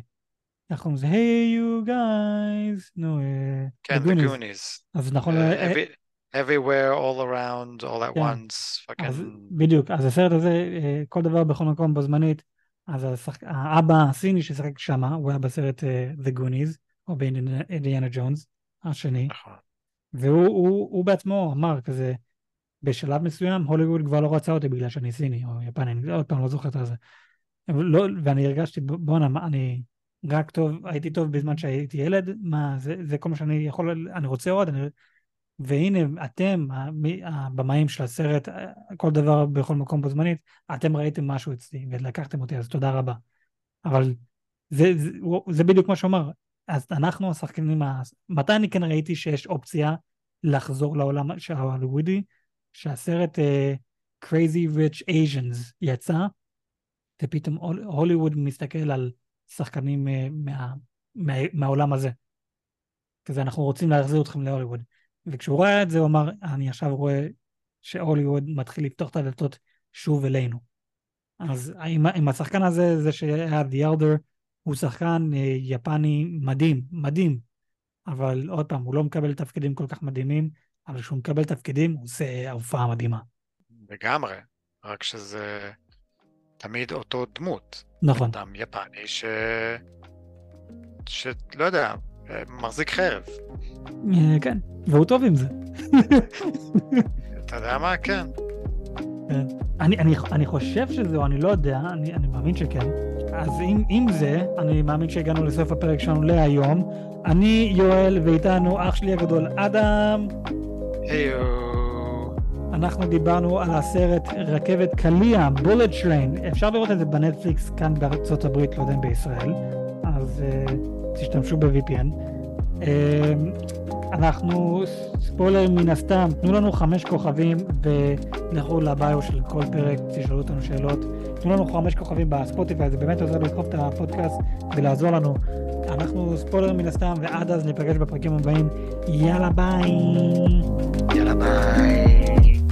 איך קוראים לזה? היי you guys, נו, אה, כן, The Goonies. אז נכון, Uh, אה, every- everywhere, all around, all at כן. once, אז fucking... בדיוק, אז הסרט הזה, אה, כל דבר בכל מקום בו זמנית, אז השחק... האבא הסיני ששיחק שם, הוא היה בסרט אה, The Goonies, או באינדיאנה ג'ונס, השני, נכון. והוא הוא, הוא בעצמו אמר כזה, בשלב מסוים הוליווד כבר לא רצה אותי בגלל שאני סיני או יפני, אני עוד פעם לא זוכר את זה. לא, ואני הרגשתי, בואנה, אני רק טוב, הייתי טוב בזמן שהייתי ילד, מה, זה, זה כל מה שאני יכול, אני רוצה עוד, אני... והנה, אתם, הבמאים של הסרט, כל דבר בכל מקום בו זמנית, אתם ראיתם משהו אצלי ולקחתם אותי, אז תודה רבה. אבל זה, זה, זה בדיוק מה שאומר, אז אנחנו השחקנים, מתי אני כן ראיתי שיש אופציה לחזור לעולם של ההוליוודי, שהסרט uh, Crazy Rich Asians יצא, ופתאום הול- הוליווד מסתכל על שחקנים uh, מה, מה, מהעולם הזה. כזה, אנחנו רוצים להחזיר אתכם להוליווד. וכשהוא ראה את זה, הוא אמר, אני עכשיו רואה שהוליווד מתחיל לפתוח את הדלתות שוב אלינו. אז עם, עם השחקן הזה, זה שהיה The Elder, הוא שחקן uh, יפני מדהים, מדהים. אבל עוד פעם, הוא לא מקבל תפקידים כל כך מדהימים, אבל כשהוא מקבל תפקידים, הוא עושה הופעה מדהימה. לגמרי, רק שזה תמיד אותו דמות. נכון. אדם יפני ש... שלא יודע, מחזיק חרב. אה, כן, והוא טוב עם זה. אתה יודע מה? כן. כן. אני, אני, אני חושב שזה, או אני לא יודע, אני, אני מאמין שכן. אז עם, עם זה, אני מאמין שהגענו לסוף הפרק שלנו להיום. אני יואל, ואיתנו אח שלי הגדול אדם. היו. אנחנו דיברנו על הסרט רכבת קליע, בולט טריין, אפשר לראות את זה בנטפליקס כאן בארצות הברית, לא יודע אם בישראל, אז uh, תשתמשו ב-VPN. Uh, אנחנו, ספוילר מן הסתם, תנו לנו חמש כוכבים ולכו לביו של כל פרק, תשאלו אותנו שאלות. תנו לנו חמש כוכבים בספוטיפיי, זה באמת עוזר לדחוף את הפודקאסט ולעזור לנו. אנחנו ספוילר מן הסתם, ועד אז ניפגש בפרקים הבאים. יאללה ביי. יאללה ביי.